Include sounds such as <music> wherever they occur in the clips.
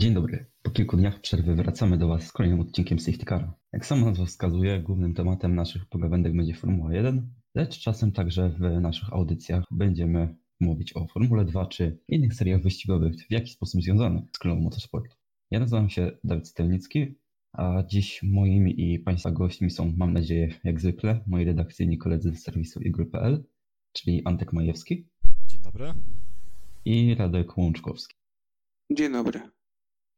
Dzień dobry. Po kilku dniach przerwy wracamy do Was z kolejnym odcinkiem Safety Car. Jak sama nazwa wskazuje, głównym tematem naszych pogawędek będzie Formuła 1, lecz czasem także w naszych audycjach będziemy mówić o Formule 2 czy innych seriach wyścigowych, w jakiś sposób związanych z klubem motorsportu. Ja nazywam się Dawid Stelnicki, a dziś moimi i Państwa gośćmi są, mam nadzieję, jak zwykle, moi redakcyjni koledzy z serwisu igry.pl, czyli Antek Majewski. Dzień dobry. I Radek Łączkowski. Dzień dobry.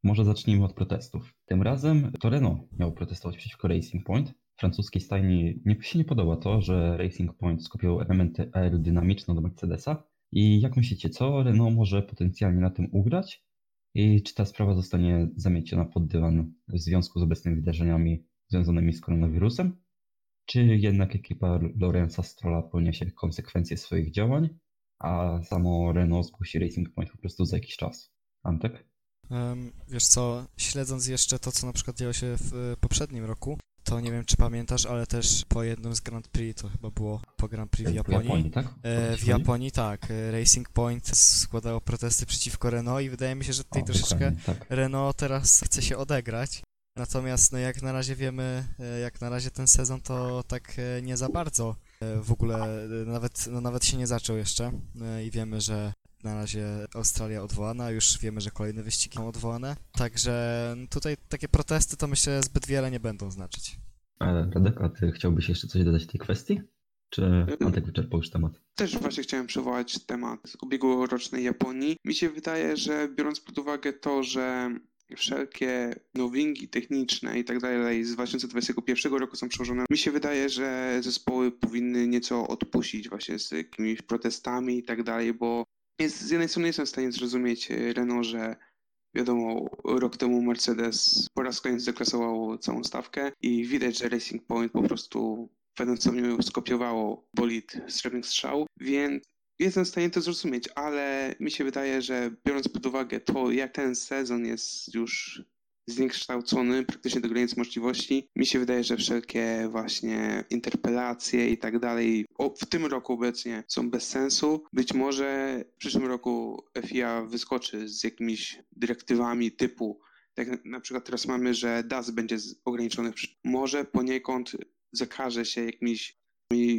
Może zacznijmy od protestów. Tym razem to Renault miał protestować przeciwko Racing Point. Francuskiej stajni nie, się nie podoba to, że Racing Point skopiował elementy aerodynamiczne do Mercedesa. I jak myślicie, co Renault może potencjalnie na tym ugrać? I czy ta sprawa zostanie zamieciona pod dywan w związku z obecnymi wydarzeniami związanymi z koronawirusem? Czy jednak ekipa Lorenza Strolla poniesie konsekwencje swoich działań, a samo Renault zgłosi Racing Point po prostu za jakiś czas? Antek? Wiesz co, śledząc jeszcze to, co na przykład działo się w poprzednim roku, to nie wiem, czy pamiętasz, ale też po jednym z Grand Prix, to chyba było po Grand Prix w Japonii. W Japonii, tak? E, w Japonii, tak. Racing Point składało protesty przeciwko Renault i wydaje mi się, że tutaj o, troszeczkę tak. Renault teraz chce się odegrać. Natomiast, no jak na razie wiemy, e, jak na razie ten sezon to tak e, nie za bardzo w ogóle, nawet, no nawet się nie zaczął jeszcze i wiemy, że na razie Australia odwołana, już wiemy, że kolejne wyścigi są odwołane. Także tutaj takie protesty to myślę zbyt wiele nie będą znaczyć. Ale Radek, a ty chciałbyś jeszcze coś dodać w tej kwestii? Czy Antek wyczerpał już temat? Też właśnie chciałem przywołać temat ubiegłorocznej Japonii. Mi się wydaje, że biorąc pod uwagę to, że wszelkie nowinki techniczne i tak dalej z 2021 roku są przełożone. Mi się wydaje, że zespoły powinny nieco odpuścić właśnie z jakimiś protestami i tak dalej, bo jest, z jednej strony jestem w stanie zrozumieć e, Renault, że wiadomo, rok temu Mercedes po raz kolejny zaklasował całą stawkę i widać, że Racing Point po prostu w pewnym skopiowało bolid Srebrnych Strzał, więc jestem w stanie to zrozumieć, ale mi się wydaje, że biorąc pod uwagę to, jak ten sezon jest już zniekształcony praktycznie do granic możliwości. Mi się wydaje, że wszelkie właśnie interpelacje i tak dalej w tym roku obecnie są bez sensu. Być może w przyszłym roku FIA wyskoczy z jakimiś dyrektywami typu tak na przykład teraz mamy, że DAS będzie ograniczony. Może poniekąd zakaże się jakimś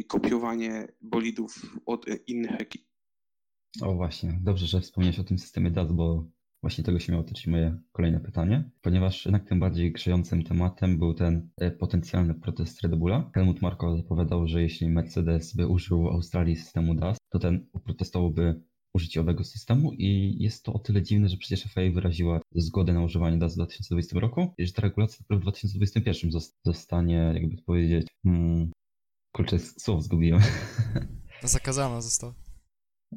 kopiowanie bolidów od innych ekip. O właśnie, dobrze, że wspomniałeś o tym systemie DAS, bo Właśnie tego się miało tyczyć moje kolejne pytanie, ponieważ jednak tym bardziej grzejącym tematem był ten e, potencjalny protest Red Bulla. Helmut Marko zapowiadał, że jeśli Mercedes by użył w Australii systemu DAS, to ten protestowałby użycie owego systemu i jest to o tyle dziwne, że przecież FIA wyraziła zgodę na używanie DAS w 2020 roku i że ta regulacja dopiero w 2021 zostanie, jakby to powiedzieć, hmm, kurczę, słów zgubiłem. <laughs> Zakazana została.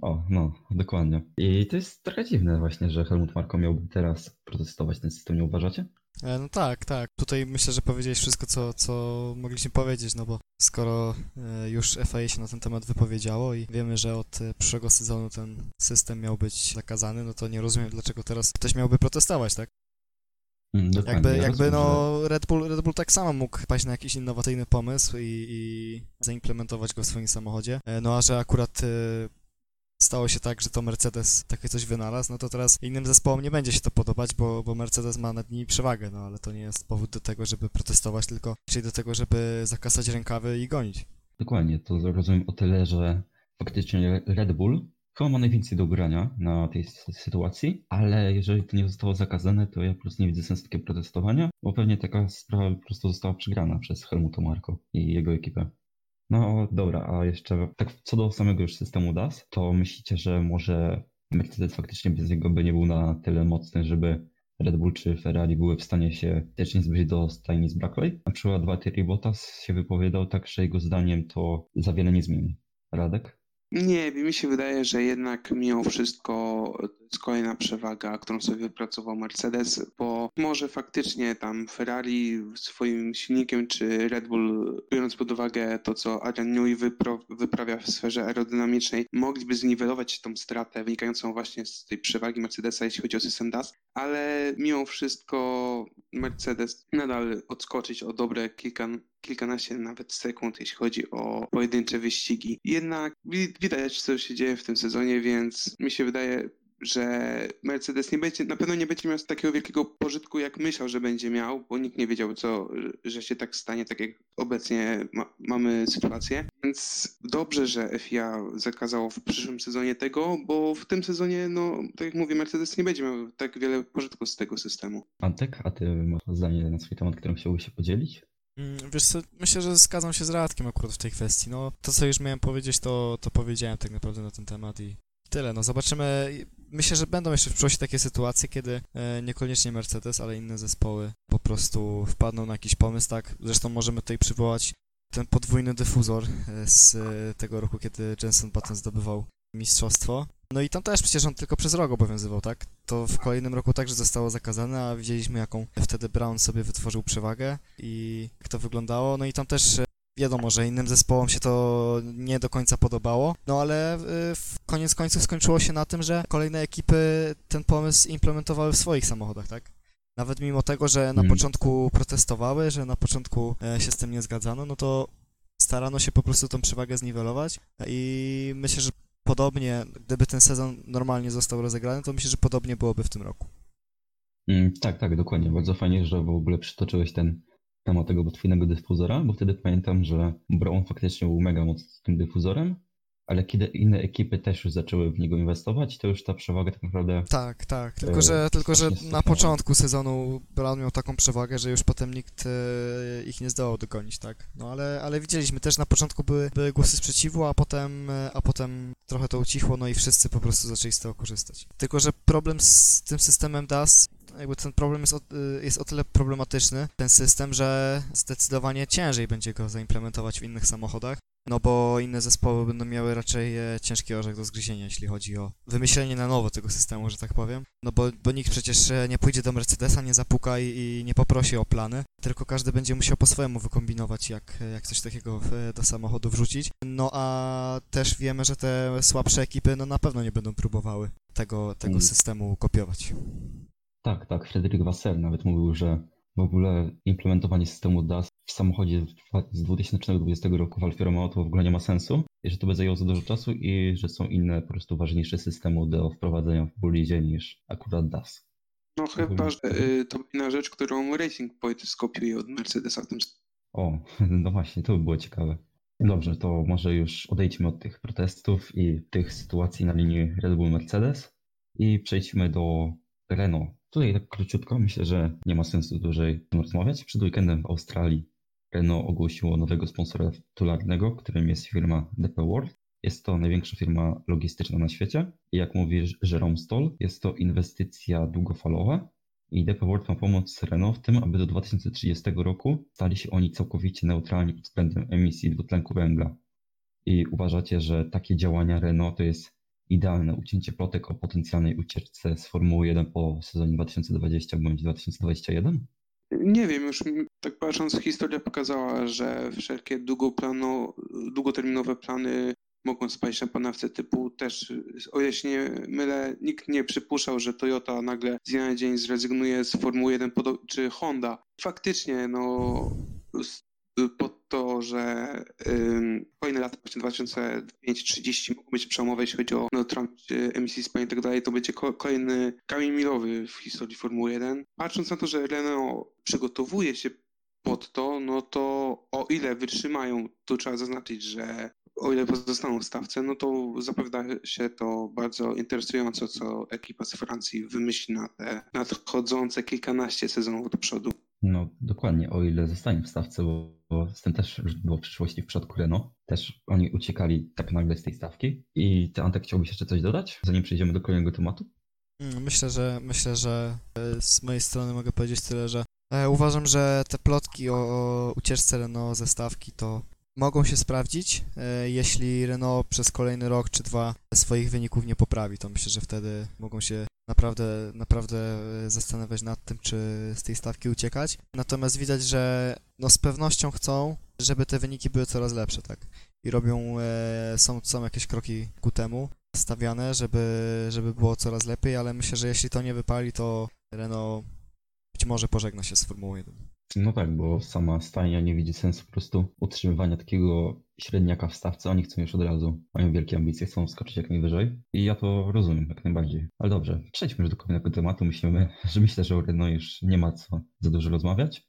O, no, dokładnie. I to jest trochę dziwne właśnie, że Helmut Marko miałby teraz protestować ten system, nie uważacie? E, no tak, tak. Tutaj myślę, że powiedziałeś wszystko, co, co mogliśmy powiedzieć, no bo skoro e, już FIA się na ten temat wypowiedziało i wiemy, że od e, przyszłego sezonu ten system miał być zakazany, no to nie rozumiem, dlaczego teraz ktoś miałby protestować, tak? Mm, dokładnie. Jakby, jakby no Red Bull, Red Bull tak samo mógł paść na jakiś innowacyjny pomysł i, i zaimplementować go w swoim samochodzie. No a że akurat stało się tak, że to Mercedes takie coś wynalazł, no to teraz innym zespołom nie będzie się to podobać, bo, bo Mercedes ma nad nimi przewagę, no ale to nie jest powód do tego, żeby protestować, tylko czyli do tego, żeby zakasać rękawy i gonić. Dokładnie, to rozumiem o tyle, że faktycznie Red Bull chyba ma najwięcej do grania na tej sytuacji, ale jeżeli to nie zostało zakazane, to ja po prostu nie widzę sensu takiego protestowania, bo pewnie taka sprawa po prostu została przegrana przez Helmuta Marko i jego ekipę. No dobra, a jeszcze tak co do samego już systemu DAS, to myślicie, że może Mercedes faktycznie bez niego by nie był na tyle mocny, żeby Red Bull czy Ferrari były w stanie się też nie zbliżyć do stajni z Brackley? Na przykład Valtteri Bottas się wypowiadał tak, że jego zdaniem to za wiele nie zmieni. Radek? Nie, mi się wydaje, że jednak mimo wszystko jest kolejna przewaga, którą sobie wypracował Mercedes, bo może faktycznie tam Ferrari swoim silnikiem czy Red Bull, biorąc pod uwagę to, co Adrian Newey wyprawia w sferze aerodynamicznej, mogliby zniwelować tą stratę wynikającą właśnie z tej przewagi Mercedesa, jeśli chodzi o system DAS, ale mimo wszystko Mercedes nadal odskoczyć o dobre kilka kilkanaście nawet sekund, jeśli chodzi o pojedyncze wyścigi. Jednak widać, co się dzieje w tym sezonie, więc mi się wydaje, że Mercedes nie będzie, na pewno nie będzie miał takiego wielkiego pożytku, jak myślał, że będzie miał, bo nikt nie wiedział, co, że się tak stanie, tak jak obecnie ma, mamy sytuację. Więc dobrze, że FIA zakazało w przyszłym sezonie tego, bo w tym sezonie, no, tak jak mówię, Mercedes nie będzie miał tak wiele pożytku z tego systemu. Antek, a ty masz zdanie na swój temat, którym chciałbyś się podzielić? Mm, wiesz co, myślę, że zgadzam się z Radkiem akurat w tej kwestii. No, to co już miałem powiedzieć, to, to powiedziałem tak naprawdę na ten temat i tyle. No, zobaczymy. Myślę, że będą jeszcze w przyszłości takie sytuacje, kiedy e, niekoniecznie Mercedes, ale inne zespoły po prostu wpadną na jakiś pomysł, tak? Zresztą możemy tutaj przywołać ten podwójny dyfuzor e, z e, tego roku, kiedy Jenson Button zdobywał mistrzostwo. No i tam też przecież on tylko przez rok obowiązywał, tak? To w kolejnym roku także zostało zakazane, a widzieliśmy jaką wtedy Brown sobie wytworzył przewagę i jak to wyglądało. No i tam też wiadomo, że innym zespołom się to nie do końca podobało, no ale e, w koniec końców skończyło się na tym, że kolejne ekipy ten pomysł implementowały w swoich samochodach, tak? Nawet mimo tego, że na hmm. początku protestowały, że na początku e, się z tym nie zgadzano, no to starano się po prostu tą przewagę zniwelować i myślę, że podobnie, gdyby ten sezon normalnie został rozegrany, to myślę, że podobnie byłoby w tym roku. Mm, tak, tak, dokładnie. Bardzo fajnie, że w ogóle przytoczyłeś ten temat tego podwójnego dyfuzora, bo wtedy pamiętam, że Brown faktycznie był mega mocny z tym dyfuzorem, ale kiedy inne ekipy też już zaczęły w niego inwestować, to już ta przewaga tak naprawdę... Tak, tak, tylko że, e, tylko, że na początku sezonu Brown miał taką przewagę, że już potem nikt e, ich nie zdołał dogonić, tak. No ale, ale widzieliśmy, też na początku były, były głosy sprzeciwu, a potem, e, a potem trochę to ucichło, no i wszyscy po prostu zaczęli z tego korzystać. Tylko, że problem z tym systemem DAS jakby ten problem jest o, jest o tyle problematyczny, ten system, że zdecydowanie ciężej będzie go zaimplementować w innych samochodach, no bo inne zespoły będą miały raczej e, ciężki orzech do zgryzienia, jeśli chodzi o wymyślenie na nowo tego systemu, że tak powiem. No bo, bo nikt przecież e, nie pójdzie do Mercedesa, nie zapuka i, i nie poprosi o plany, tylko każdy będzie musiał po swojemu wykombinować, jak, jak coś takiego do samochodu wrzucić. No a też wiemy, że te słabsze ekipy no na pewno nie będą próbowały tego, tego mm. systemu kopiować. Tak, tak. Frederick Vassell nawet mówił, że w ogóle implementowanie systemu DAS w samochodzie z 2020 roku w Alfa Romeo to w ogóle nie ma sensu i że to by zajęło za dużo czasu i że są inne po prostu ważniejsze systemy do wprowadzenia w bolidzie niż akurat DAS. No chyba, że y, to inna rzecz, którą Racing Point skopiuje od Mercedesa w tym O, <laughs> no właśnie, to by było ciekawe. Dobrze, to może już odejdźmy od tych protestów i tych sytuacji na linii Red Bull Mercedes i przejdźmy do Renault. Tutaj tak króciutko, myślę, że nie ma sensu dłużej rozmawiać. Przed weekendem w Australii Renault ogłosiło nowego sponsora tytularnego, którym jest firma DP World. Jest to największa firma logistyczna na świecie i jak mówi Jerome Stoll, jest to inwestycja długofalowa i DP World ma pomóc Renault w tym, aby do 2030 roku stali się oni całkowicie neutralni pod względem emisji dwutlenku węgla. I uważacie, że takie działania Renault to jest idealne ucięcie plotek o potencjalnej ucieczce z Formuły 1 po sezonie 2020 bądź 2021? Nie wiem, już tak patrząc, historia pokazała, że wszelkie długoplano, długoterminowe plany mogą spaść na panawce typu też, o ile się nie mylę, nikt nie przypuszczał, że Toyota nagle z dnia na dzień zrezygnuje z Formuły 1 czy Honda. Faktycznie, no, pod to, że kolejne lata, właśnie 2005-30 mogą być przełomowe, jeśli chodzi o neutralność y, emisji spalin i tak dalej, to będzie ko kolejny kamień milowy w historii Formuły 1. Patrząc na to, że Renault przygotowuje się pod to, no to o ile wytrzymają, to trzeba zaznaczyć, że o ile pozostaną w stawce, no to zapowiada się to bardzo interesująco, co ekipa z Francji wymyśli na te nadchodzące kilkanaście sezonów do przodu. No dokładnie, o ile zostanie w stawce, bo, bo z tym też było w przyszłości w przypadku Renault. Też oni uciekali tak nagle z tej stawki. I ty, Antek, chciałbyś jeszcze coś dodać, zanim przejdziemy do kolejnego tematu? Mm, myślę, że myślę, że e, z mojej strony mogę powiedzieć tyle, że e, uważam, że te plotki o, o ucieczce Renault ze stawki to mogą się sprawdzić, e, jeśli Renault przez kolejny rok czy dwa swoich wyników nie poprawi, to myślę, że wtedy mogą się naprawdę, naprawdę e, zastanawiać nad tym, czy z tej stawki uciekać. Natomiast widać, że no z pewnością chcą, żeby te wyniki były coraz lepsze, tak? I robią, e, są, są jakieś kroki ku temu stawiane, żeby, żeby było coraz lepiej, ale myślę, że jeśli to nie wypali, to Renault być może pożegna się z Formułą 1. No tak, bo sama stajnia nie widzi sensu po prostu utrzymywania takiego średniaka w stawce. Oni chcą już od razu, mają wielkie ambicje, chcą skoczyć jak najwyżej i ja to rozumiem jak najbardziej. Ale dobrze, przejdźmy już do kolejnego tematu. Myślimy, <laughs> że myślę, że już nie ma co za dużo rozmawiać.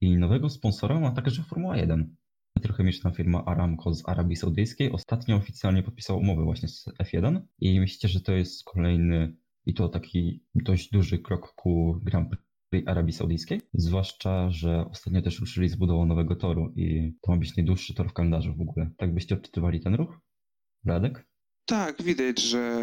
I nowego sponsora ma także Formuła 1. Trochę mieszna firma Aramco z Arabii Saudyjskiej ostatnio oficjalnie podpisała umowę właśnie z F1 i myślicie, że to jest kolejny i to taki dość duży krok ku Grand Prix Arabii Saudyjskiej, zwłaszcza, że ostatnio też ruszyli z budową nowego toru i to ma być najdłuższy tor w kalendarzu w ogóle. Tak byście odczytywali ten ruch? Radek? Tak, widać, że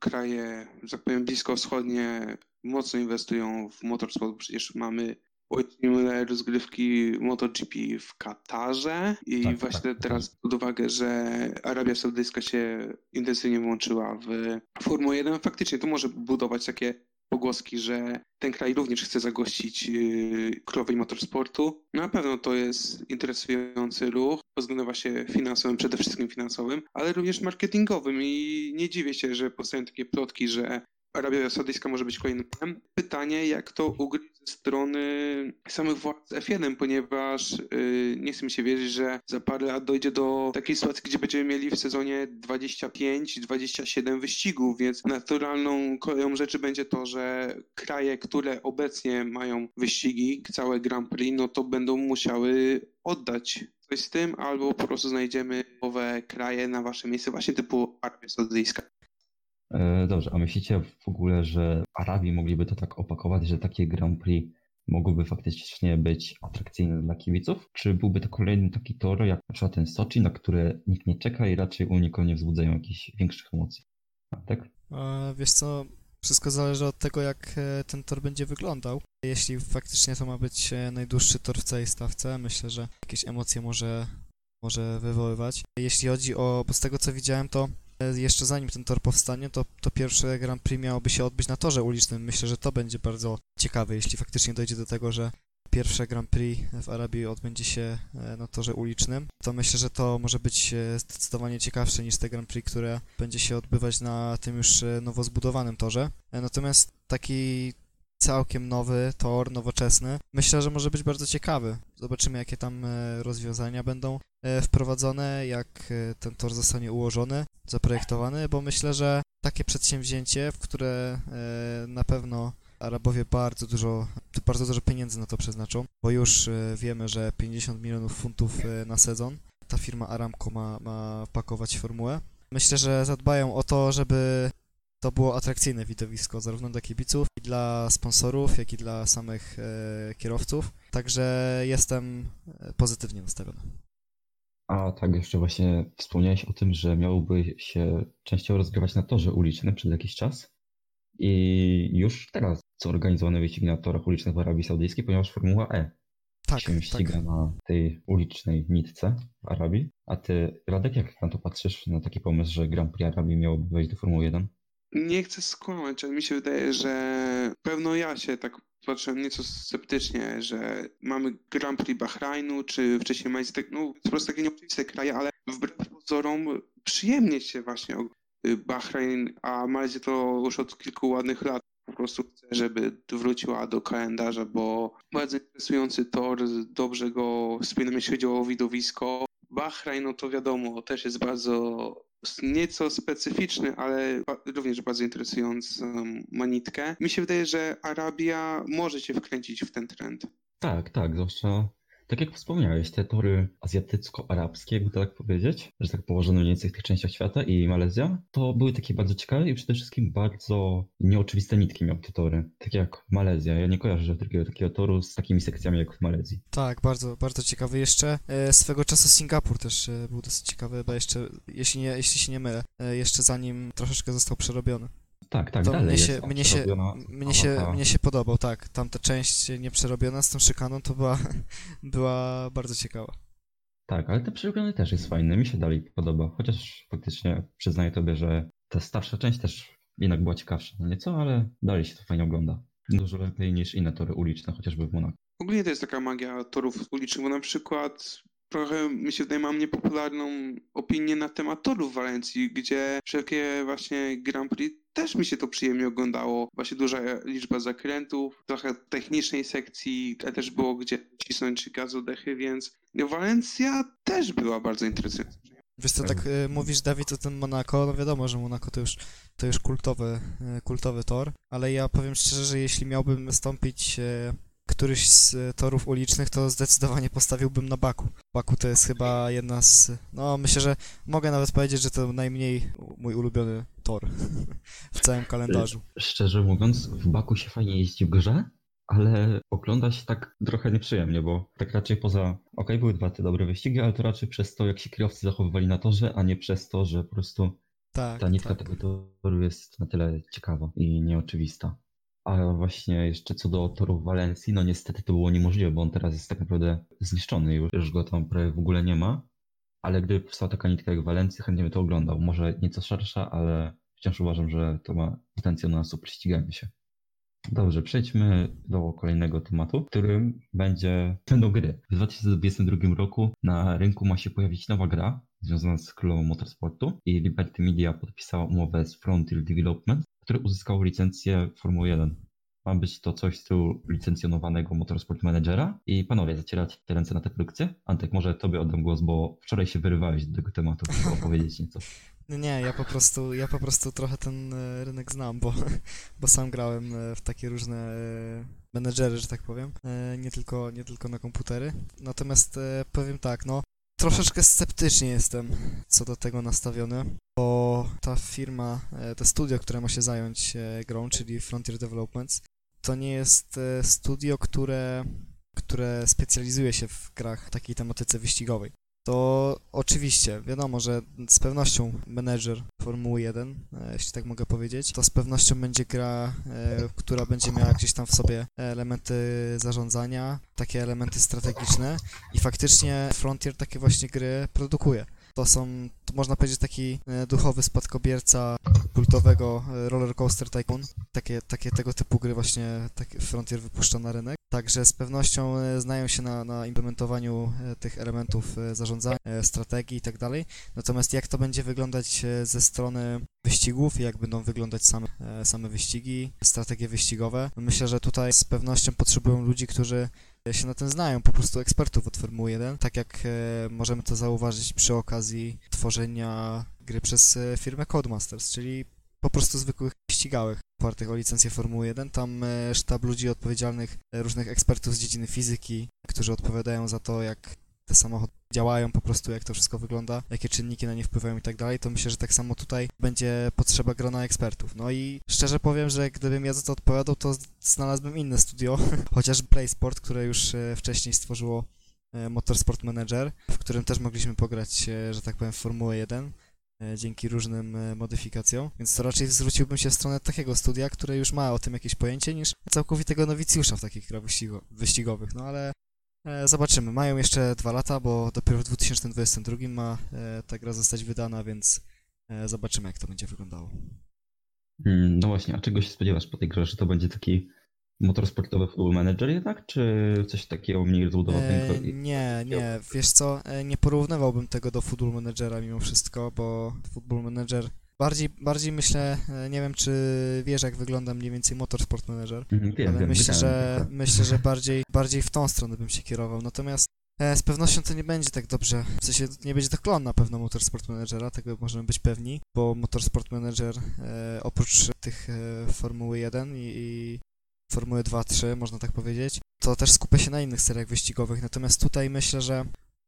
kraje, że tak powiem, bliskowschodnie mocno inwestują w motorsport, przecież mamy Ojcimy rozgrywki MotoGP w Katarze i tak, właśnie tak, teraz tak. pod uwagę, że Arabia Saudyjska się intensywnie włączyła w Formułę 1. Faktycznie to może budować takie pogłoski, że ten kraj również chce zagościć yy, królowej motorsportu. Na pewno to jest interesujący ruch pod względem właśnie finansowym, przede wszystkim finansowym, ale również marketingowym i nie dziwię się, że powstają takie plotki, że Arabia Saudyjska może być kolejnym. Pytanie, jak to ugryźć ze strony samych władz F1, ponieważ yy, nie chcę mi się wierzyć, że za parę lat dojdzie do takiej sytuacji, gdzie będziemy mieli w sezonie 25-27 wyścigów, więc naturalną koleją rzeczy będzie to, że kraje, które obecnie mają wyścigi, całe Grand Prix, no to będą musiały oddać coś z tym, albo po prostu znajdziemy nowe kraje na wasze miejsce, właśnie typu Arabia Saudyjska. E, dobrze, a myślicie w ogóle, że Arabii mogliby to tak opakować, że takie Grand Prix mogłoby faktycznie być atrakcyjne dla kibiców? Czy byłby to kolejny taki tor, jak na przykład ten Sochi, na które nikt nie czeka i raczej u nikogo nie wzbudzają jakichś większych emocji? Tak? E, wiesz co, wszystko zależy od tego, jak e, ten tor będzie wyglądał. Jeśli faktycznie to ma być najdłuższy tor w całej stawce, myślę, że jakieś emocje może, może wywoływać. Jeśli chodzi o, bo z tego co widziałem, to jeszcze zanim ten tor powstanie, to, to pierwsze Grand Prix miałoby się odbyć na torze ulicznym. Myślę, że to będzie bardzo ciekawe, jeśli faktycznie dojdzie do tego, że pierwsze Grand Prix w Arabii odbędzie się e, na torze ulicznym, to myślę, że to może być e, zdecydowanie ciekawsze niż te Grand Prix, które będzie się odbywać na tym już e, nowo zbudowanym torze. Natomiast taki całkiem nowy tor, nowoczesny. Myślę, że może być bardzo ciekawy. Zobaczymy, jakie tam e, rozwiązania będą e, wprowadzone, jak e, ten tor zostanie ułożony, zaprojektowany, bo myślę, że takie przedsięwzięcie, w które na pewno Arabowie bardzo dużo, bardzo dużo pieniędzy na to przeznaczą, bo już wiemy, że 50 milionów funtów na sezon ta firma Aramco ma, ma pakować formułę. Myślę, że zadbają o to, żeby to było atrakcyjne widowisko zarówno dla kibiców, i dla sponsorów, jak i dla samych e, kierowców. Także jestem e, pozytywnie nastawiony. A tak, jeszcze właśnie wspomniałeś o tym, że miałoby się częściowo rozgrywać na torze ulicznym przez jakiś czas. I już teraz są organizowane wyścigi na torach ulicznych w Arabii Saudyjskiej, ponieważ Formuła E tak, się ściga tak. na tej ulicznej nitce w Arabii. A ty, Radek, jak na to patrzysz, na taki pomysł, że Grand Prix Arabii miałoby wejść do Formuły 1? Nie chcę skłamać, ale mi się wydaje, że pewno ja się tak patrzę nieco sceptycznie, że mamy Grand Prix Bahrajnu, czy wcześniej Majstek, no po prostu takie nieoczywiste kraje, ale wbrew pozorom przyjemnie się właśnie Bahrain, a Malezja to już od kilku ładnych lat po prostu chcę, żeby wróciła do kalendarza, bo bardzo interesujący tor, dobrze go wspinam, jeśli chodzi o widowisko. Bahrain, no to wiadomo, też jest bardzo nieco specyficzny, ale również bardzo interesującą manitkę. Mi się wydaje, że Arabia może się wkręcić w ten trend. Tak, tak, zwłaszcza tak jak wspomniałeś, te tory azjatycko-arabskie, jakby to tak powiedzieć, że tak położone mniej więcej w tych częściach świata i Malezja, to były takie bardzo ciekawe i przede wszystkim bardzo nieoczywiste nitki miały te tory. Tak jak Malezja. Ja nie kojarzę takiego, takiego toru z takimi sekcjami jak w Malezji. Tak, bardzo, bardzo ciekawy. Jeszcze e, swego czasu Singapur też e, był dosyć ciekawy, bo jeszcze, jeśli, nie, jeśli się nie mylę, e, jeszcze zanim troszeczkę został przerobiony. Tak, tak, to dalej mnie się, mnie, się, mnie, się, mnie się podobał, tak. Tamta część nieprzerobiona z tą szykaną to była, <laughs> była bardzo ciekawa. Tak, ale te przerobione też jest fajne, mi się dalej podoba. Chociaż faktycznie przyznaję tobie, że ta starsza część też jednak była ciekawsza no nieco, ale dalej się to fajnie ogląda. Dużo lepiej niż inne tory uliczne, chociażby w Monaco. Ogólnie to jest taka magia torów ulicznych, bo na przykład trochę, mi się wydaje, mam niepopularną opinię na temat torów w Walencji, gdzie wszelkie właśnie Grand Prix też mi się to przyjemnie oglądało. Właśnie duża liczba zakrętów, trochę technicznej sekcji, też było gdzie cisnąć gazodechy, więc Walencja też była bardzo interesująca. Wiesz co, tak y, mówisz Dawid o tym Monaco, no wiadomo, że Monaco to już, to już kultowy, y, kultowy tor, ale ja powiem szczerze, że jeśli miałbym wystąpić y, któryś z torów ulicznych, to zdecydowanie postawiłbym na Baku. Baku to jest chyba jedna z... No, myślę, że mogę nawet powiedzieć, że to najmniej mój ulubiony tor <laughs> w całym kalendarzu. Szczerze mówiąc, w Baku się fajnie jeździ w grze, ale ogląda się tak trochę nieprzyjemnie, bo tak raczej poza, okej, okay, były dwa te dobre wyścigi, ale to raczej przez to, jak się kierowcy zachowywali na torze, a nie przez to, że po prostu tak, ta nitka tak. tego toru jest na tyle ciekawa i nieoczywista. A właśnie jeszcze co do toru Walencji, no niestety to było niemożliwe, bo on teraz jest tak naprawdę zniszczony już, już go tam prawie w ogóle nie ma. Ale gdyby powstała taka nitka jak Walencji, chętnie bym to oglądał. Może nieco szersza, ale wciąż uważam, że to ma potencjał na super ściganie się. Dobrze, przejdźmy do kolejnego tematu, którym będzie, będą gry. W 2022 roku na rynku ma się pojawić nowa gra związana z królową motorsportu i Liberty Media podpisała umowę z Frontier Development, który uzyskał licencję Formuły 1. Ma być to coś z tyłu licencjonowanego Motorsport Managera. I panowie, zacieracie ręce na tę produkcję? Antek, może tobie oddam głos, bo wczoraj się wyrywałeś do tego tematu, żeby <laughs> opowiedzieć nieco. No nie, ja po prostu, ja po prostu trochę ten e, rynek znam, bo, <laughs> bo sam grałem e, w takie różne e, menedżery, że tak powiem, nie tylko, nie tylko na komputery. Natomiast powiem tak, no troszeczkę sceptycznie jestem co do tego nastawiony, bo ta firma, to studio, które ma się zająć grą, czyli Frontier Developments, to nie jest studio, które, które specjalizuje się w grach takiej tematyce wyścigowej to oczywiście, wiadomo, że z pewnością menedżer Formuły 1, e, jeśli tak mogę powiedzieć, to z pewnością będzie gra, e, która będzie miała gdzieś tam w sobie elementy zarządzania, takie elementy strategiczne i faktycznie Frontier takie właśnie gry produkuje. To są, to można powiedzieć, taki e, duchowy spadkobierca kultowego Roller Coaster Tycoon. Takie, takie tego typu gry właśnie takie Frontier wypuszcza na rynek. Także z pewnością e, znają się na, na implementowaniu e, tych elementów e, zarządzania, strategii i tak. Natomiast jak to będzie wyglądać ze strony wyścigów, jak będą wyglądać same, same wyścigi, strategie wyścigowe, myślę, że tutaj z pewnością potrzebują ludzi, którzy się na tym znają, po prostu ekspertów od Formuły 1, tak jak możemy to zauważyć przy okazji tworzenia gry przez firmę Codemasters, czyli po prostu zwykłych ścigałych opartych o licencję Formuły 1. Tam e, sztab ludzi odpowiedzialnych, e, różnych ekspertów z dziedziny fizyki, którzy odpowiadają za to, jak te samochody działają, po prostu jak to wszystko wygląda, jakie czynniki na nie wpływają i tak dalej, to myślę, że tak samo tutaj będzie potrzeba grona ekspertów. No i szczerze powiem, że gdybym ja za to odpowiadał, to znalazłbym inne studio, <laughs> chociaż PlaySport, które już e, wcześniej stworzyło Motorsport Manager, w którym też mogliśmy pograć, że tak powiem, w Formułę 1. E, dzięki różnym e, modyfikacjom, więc to raczej zwróciłbym się w stronę takiego studia, które już ma o tym jakieś pojęcie, niż całkowitego nowicjusza w takich grach wyścigo wyścigowych, no ale e, zobaczymy. Mają jeszcze dwa lata, bo dopiero w 2022 ma ta gra zostać wydana, więc zobaczymy, jak to będzie wyglądało. Mm, no właśnie, a czego się spodziewasz po tej grze, że to będzie taki motorsportowy Football Manager jednak, czy coś takiego mniej rozbudowanego? E, nie, nie, wiesz co, e, nie porównywałbym tego do Football Managera mimo wszystko, bo Football Manager bardziej, bardziej myślę, e, nie wiem czy wiesz jak wygląda mniej więcej Motorsport Manager, mhm, wiem, ale wiem, myślę, że, myślę, że <laughs> bardziej, bardziej w tą stronę bym się kierował, natomiast e, z pewnością to nie będzie tak dobrze, w sensie nie będzie to klon na pewno Motorsport Managera, tego możemy być pewni, bo Motorsport Manager e, oprócz tych e, Formuły 1 i, i Formuły 2-3, można tak powiedzieć, to też skupia się na innych seriach wyścigowych, natomiast tutaj myślę, że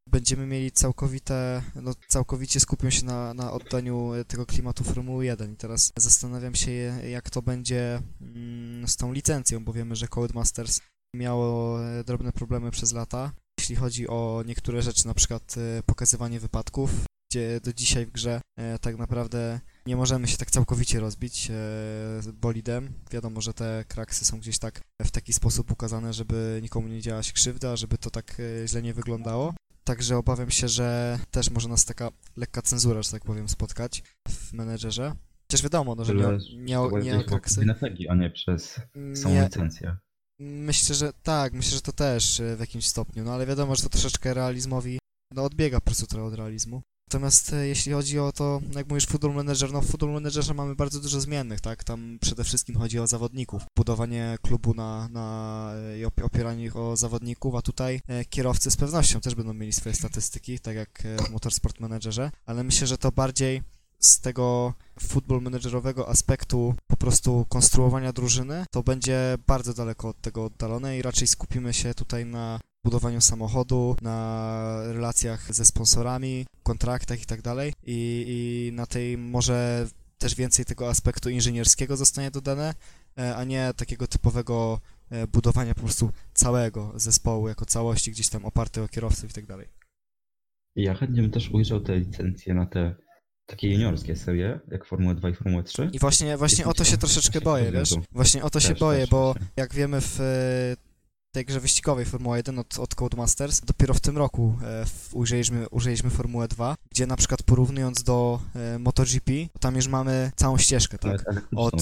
będziemy mieli całkowite, no całkowicie skupią się na, na oddaniu tego klimatu Formuły 1 i teraz zastanawiam się, jak to będzie mm, z tą licencją, bo wiemy, że Codemasters miało drobne problemy przez lata, jeśli chodzi o niektóre rzeczy, na przykład e, pokazywanie wypadków, gdzie do dzisiaj w grze e, tak naprawdę nie możemy się tak całkowicie rozbić e, bolidem. Wiadomo, że te kraksy są gdzieś tak w taki sposób ukazane, żeby nikomu nie działa się krzywda, żeby to tak e, źle nie wyglądało. Także obawiam się, że też może nas taka lekka cenzura, że tak powiem, spotkać w menedżerze. Chociaż wiadomo, no, że nie, nie, nie, nie o kraksy. a nie przez samą licencję. Myślę, że tak, myślę, że to też e, w jakimś stopniu, no ale wiadomo, że to troszeczkę realizmowi no odbiega po prostu trochę od realizmu. Natomiast e, jeśli chodzi o to, jak mówisz, Football Manager, no w Football Managerze mamy bardzo dużo zmiennych, tak? Tam przede wszystkim chodzi o zawodników, budowanie klubu na, na i opieranie ich o zawodników, a tutaj kierowcy z pewnością też będą mieli swoje statystyki, tak jak w Motorsport Managerze, ale myślę, że to bardziej z tego football managerowego aspektu po prostu konstruowania drużyny, to będzie bardzo daleko od tego oddalone i raczej skupimy się tutaj na budowaniu samochodu, na relacjach ze sponsorami, kontraktach i tak dalej i na tej może też więcej tego aspektu inżynierskiego zostanie dodane, e, a nie takiego typowego e, budowania po prostu całego zespołu jako całości gdzieś tam oparte o kierowców i tak dalej. Ja chętnie bym też ujrzał te licencje na te takie juniorskie serie, jak Formułę 2 i Formułę 3. I właśnie, właśnie o to się troszeczkę boję, wiesz? Właśnie o to też, się boję, też, bo właśnie. jak wiemy w tej grze wyścigowej Formuła 1 od, od Codemasters, dopiero w tym roku e, ujrzeliśmy, użyliśmy Formułę 2, gdzie na przykład porównując do e, MotoGP, tam już mamy całą ścieżkę, tak? Od,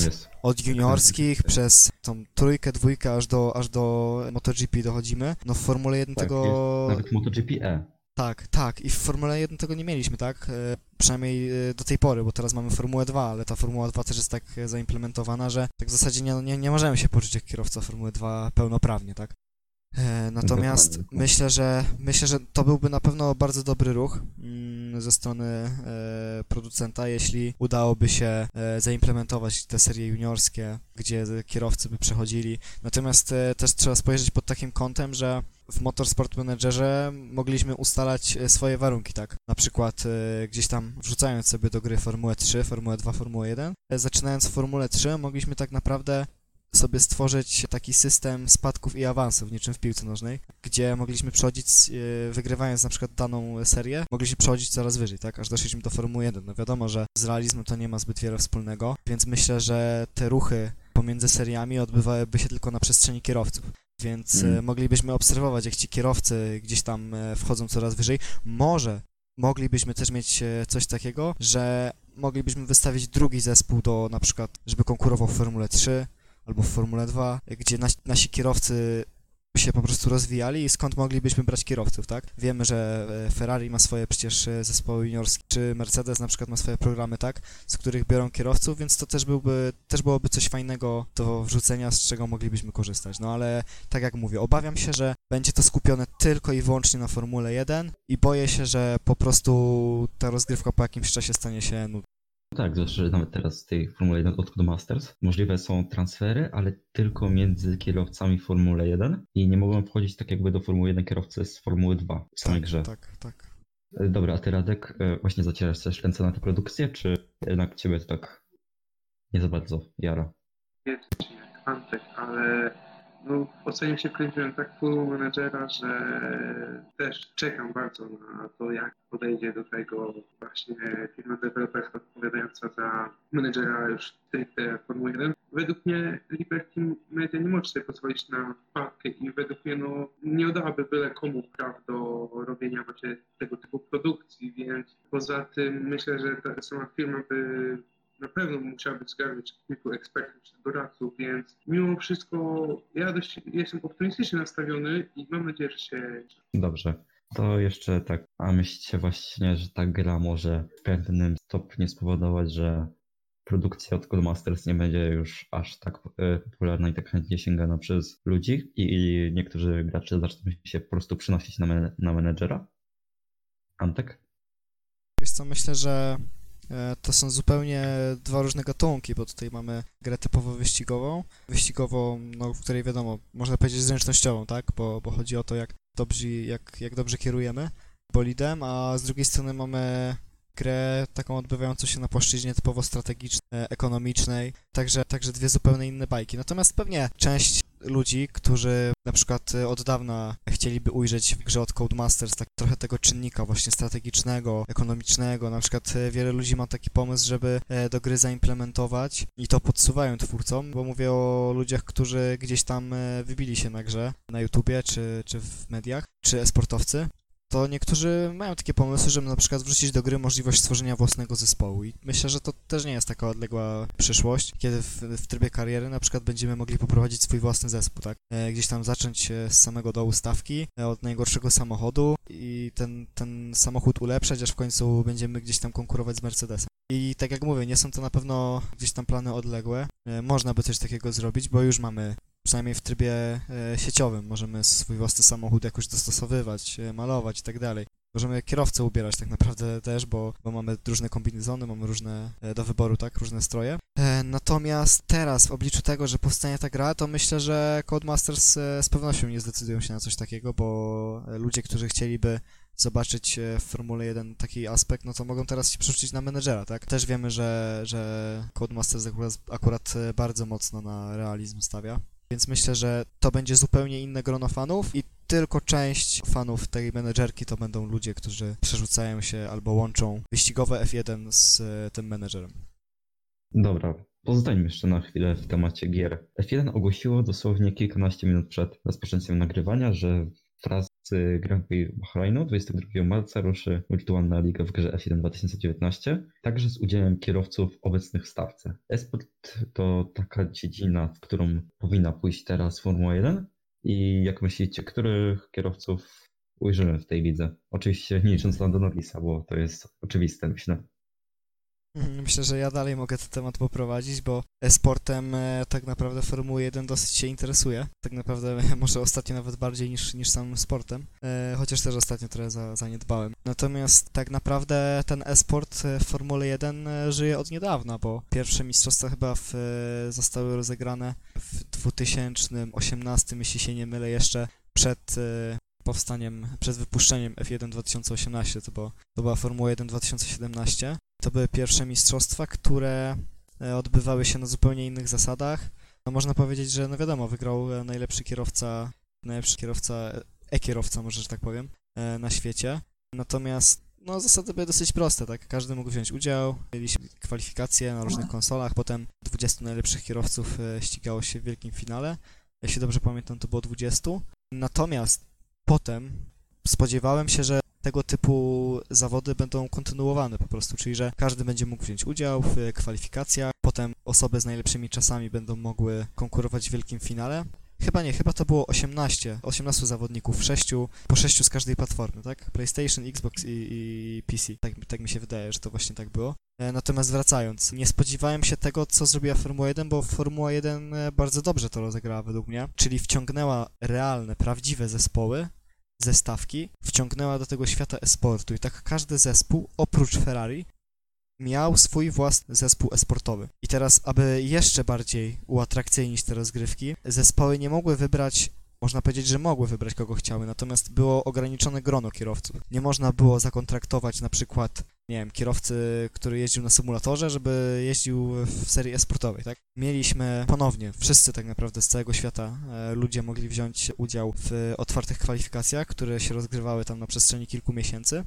od juniorskich przez tą trójkę, dwójkę, aż do, aż do MotoGP dochodzimy. No w Formule 1 tak, tego... nawet MotoGP E tak, tak. I w Formule 1 tego nie mieliśmy, tak? E, przynajmniej e, do tej pory, bo teraz mamy Formułę 2, ale ta Formuła 2 też jest tak e, zaimplementowana, że tak w zasadzie nie, nie, nie możemy się poczuć jak kierowca Formuły 2 pełnoprawnie, tak? Natomiast myślę, że myślę, że to byłby na pewno bardzo dobry ruch mm, ze strony e, producenta, jeśli udałoby się e, zaimplementować te serie juniorskie, gdzie kierowcy by przechodzili. Natomiast e, też trzeba spojrzeć pod takim kątem, że w Motorsport Managerze mogliśmy ustalać e, swoje warunki, tak? Na przykład e, gdzieś tam wrzucając sobie do gry Formułę 3, Formułę 2, Formułę 1. E, zaczynając w Formule 3 mogliśmy tak naprawdę sobie stworzyć taki system spadków i awansów, niczym w piłce nożnej, gdzie mogliśmy przechodzić, wygrywając na przykład daną serię, mogliśmy przechodzić coraz wyżej, tak, aż doszliśmy do Formuły 1. No wiadomo, że z realizmem to nie ma zbyt wiele wspólnego, więc myślę, że te ruchy pomiędzy seriami odbywałyby się tylko na przestrzeni kierowców więc mm. moglibyśmy obserwować, jak ci kierowcy gdzieś tam e, wchodzą coraz wyżej. Może moglibyśmy też mieć e, coś takiego, że moglibyśmy wystawić drugi zespół do na przykład, żeby konkurował w Formule 3 albo w Formule 2, gdzie nasi, nasi kierowcy się po prostu rozwijali i skąd moglibyśmy brać kierowców, tak? Wiemy, że e, Ferrari ma swoje przecież e, zespoły juniorskie, czy Mercedes na przykład ma swoje programy, tak? Z których biorą kierowców, więc to też byłby, też byłoby coś fajnego do wrzucenia, z czego moglibyśmy korzystać. No ale tak jak mówię, obawiam się, że będzie to skupione tylko i wyłącznie na Formule 1 i boję się, że po prostu ta rozgrywka po jakimś czasie stanie się nudna. Tak, zwłaszcza, że nawet teraz w tej Formule 1 od Masters możliwe są transfery, ale tylko między kierowcami Formuły 1 i nie mogą wchodzić tak jakby do Formuły 1 kierowcy z Formuły 2 w samej tak, grze. Tak, tak. E, dobra, a ty Radek e, właśnie zacierasz też ręce na tę produkcję, czy jednak ciebie to tak nie za bardzo jara? Jest Antek, ale no, oceniam się kręciłem tak full menedżera, że też czekam bardzo na to, jak podejdzie do tego właśnie firma deweloperska odpowiadająca za menedżera już stricte Formuły 1. Według mnie Liberty Media nie może sobie pozwolić na wpadkę i według mnie no, nie oddałaby byle komu praw do robienia właśnie tego typu produkcji, więc poza tym myślę, że ta sama firma by na pewno musiałaby zgarnąć kilku ekspertów czy doradców, więc mimo wszystko ja dość jestem optymistycznie nastawiony i mam nadzieję, że się... Dobrze. To jeszcze tak, a myślicie właśnie, że ta gra może w pewnym stopniu spowodować, że produkcja od Codemasters nie będzie już aż tak e, popularna i tak chętnie sięgana przez ludzi i niektórzy gracze zaczną się po prostu przynosić na, men na menedżera? Antek? Wiesz co, myślę, że to są zupełnie dwa różne gatunki, bo tutaj mamy grę typowo wyścigową, wyścigową, no, w której wiadomo, można powiedzieć zręcznościową, tak, bo, bo chodzi o to, jak dobrze, jak, jak dobrze kierujemy bolidem, a z drugiej strony mamy grę taką odbywającą się na płaszczyźnie typowo strategicznej, e, ekonomicznej, także, także dwie zupełnie inne bajki. Natomiast pewnie część ludzi, którzy na przykład e, od dawna chcieliby ujrzeć w grze od Codemasters tak trochę tego czynnika właśnie strategicznego, ekonomicznego. Na przykład e, wiele ludzi ma taki pomysł, żeby do gry zaimplementować i to podsuwają twórcom, bo mówię o ludziach, którzy gdzieś tam wybili się na grze, na YouTubie czy, czy w mediach, czy esportowcy to niektórzy mają takie pomysły, żeby na przykład wrzucić do gry możliwość stworzenia własnego zespołu i myślę, że to też nie jest taka odległa przyszłość, kiedy w, w trybie kariery na przykład będziemy mogli poprowadzić swój własny zespół, tak? E, gdzieś tam zacząć z samego dołu stawki, e, od najgorszego samochodu i ten, ten samochód ulepszać, aż w końcu będziemy gdzieś tam konkurować z Mercedesem. I tak jak mówię, nie są to na pewno gdzieś tam plany odległe. E, można by coś takiego zrobić, bo już mamy przynajmniej w trybie e, sieciowym możemy swój własny samochód jakoś dostosowywać, e, malować i tak dalej. Możemy kierowcę ubierać tak naprawdę też, bo, bo mamy różne kombinezony, mamy różne do wyboru, tak, różne stroje. Natomiast teraz, w obliczu tego, że powstanie ta gra, to myślę, że Codemasters z pewnością nie zdecydują się na coś takiego, bo ludzie, którzy chcieliby zobaczyć e, w Formule 1 taki aspekt, no to mogą teraz się przerzucić na menedżera, tak? Też wiemy, że, że Codemasters akurat, akurat e, bardzo mocno na realizm stawia, więc myślę, że to będzie zupełnie inne grono fanów i tylko część fanów tej menedżerki to będą ludzie, którzy przerzucają się albo łączą wyścigowe F1 z e, tym menedżerem. Dobra, Pozostańmy jeszcze na chwilę w temacie gier. F1 ogłosiło dosłownie kilkanaście minut przed rozpoczęciem nagrywania, że wraz z Grand Prix Bahrainu 22 marca ruszy wirtualna liga w grze F1 2019, także z udziałem kierowców obecnych w stawce. Esport to taka dziedzina, w którą powinna pójść teraz Formuła 1 i jak myślicie, których kierowców ujrzymy w tej lidze? Oczywiście nie licząc Lando Norrisa, bo to jest oczywiste, myślę. Mhm, myślę, że ja dalej mogę ten temat poprowadzić, bo sportem e, tak naprawdę Formuły 1 dosyć się interesuje. Tak naprawdę <laughs> może ostatnio nawet bardziej niż, niż samym sportem, e, chociaż też ostatnio trochę za, zaniedbałem. Natomiast tak naprawdę ten e-sport w Formule 1 e, żyje od niedawna, bo pierwsze mistrzostwa chyba w, zostały rozegrane w 2018, jeśli się nie mylę, jeszcze przed powstaniem, przed wypuszczeniem F1 2018, to, było, to była Formuła 1 2017. To były pierwsze mistrzostwa, które e, odbywały się na zupełnie innych zasadach. No można powiedzieć, że no wiadomo, wygrał e, najlepszy kierowca, najlepszy kierowca, e-kierowca może, że tak powiem, e, na świecie. Natomiast no zasady były dosyć proste, tak? Każdy mógł wziąć udział, mieliśmy kwalifikacje na różnych konsolach, potem 20 najlepszych kierowców ścigało się w wielkim finale. Jeśli dobrze pamiętam, to było 20. Natomiast potem spodziewałem się, że tego typu zawody będą kontynuowane po prostu, czyli że każdy będzie mógł wziąć udział w kwalifikacjach, potem osoby z najlepszymi czasami będą mogły konkurować w wielkim finale. Chyba nie, chyba to było 18, 18 zawodników, 6, po 6 z każdej platformy, tak? PlayStation, Xbox i, i PC. Tak, tak mi się wydaje, że to właśnie tak było. E, natomiast wracając, nie spodziewałem się tego, co zrobiła Formuła 1, bo Formuła 1 e, bardzo dobrze to rozegrała według mnie, czyli wciągnęła realne, prawdziwe zespoły zestawki wciągnęła do tego świata esportu i tak każdy zespół, oprócz Ferrari, miał swój własny zespół esportowy. I teraz, aby jeszcze bardziej uatrakcyjnić te rozgrywki, zespoły nie mogły wybrać można powiedzieć, że mogły wybrać kogo chciały, natomiast było ograniczone grono kierowców. Nie można było zakontraktować na przykład, nie wiem, kierowcy, który jeździł na symulatorze, żeby jeździł w serii esportowej, tak? Mieliśmy ponownie, wszyscy tak naprawdę z całego świata e, ludzie mogli wziąć udział w otwartych kwalifikacjach, które się rozgrywały tam na przestrzeni kilku miesięcy.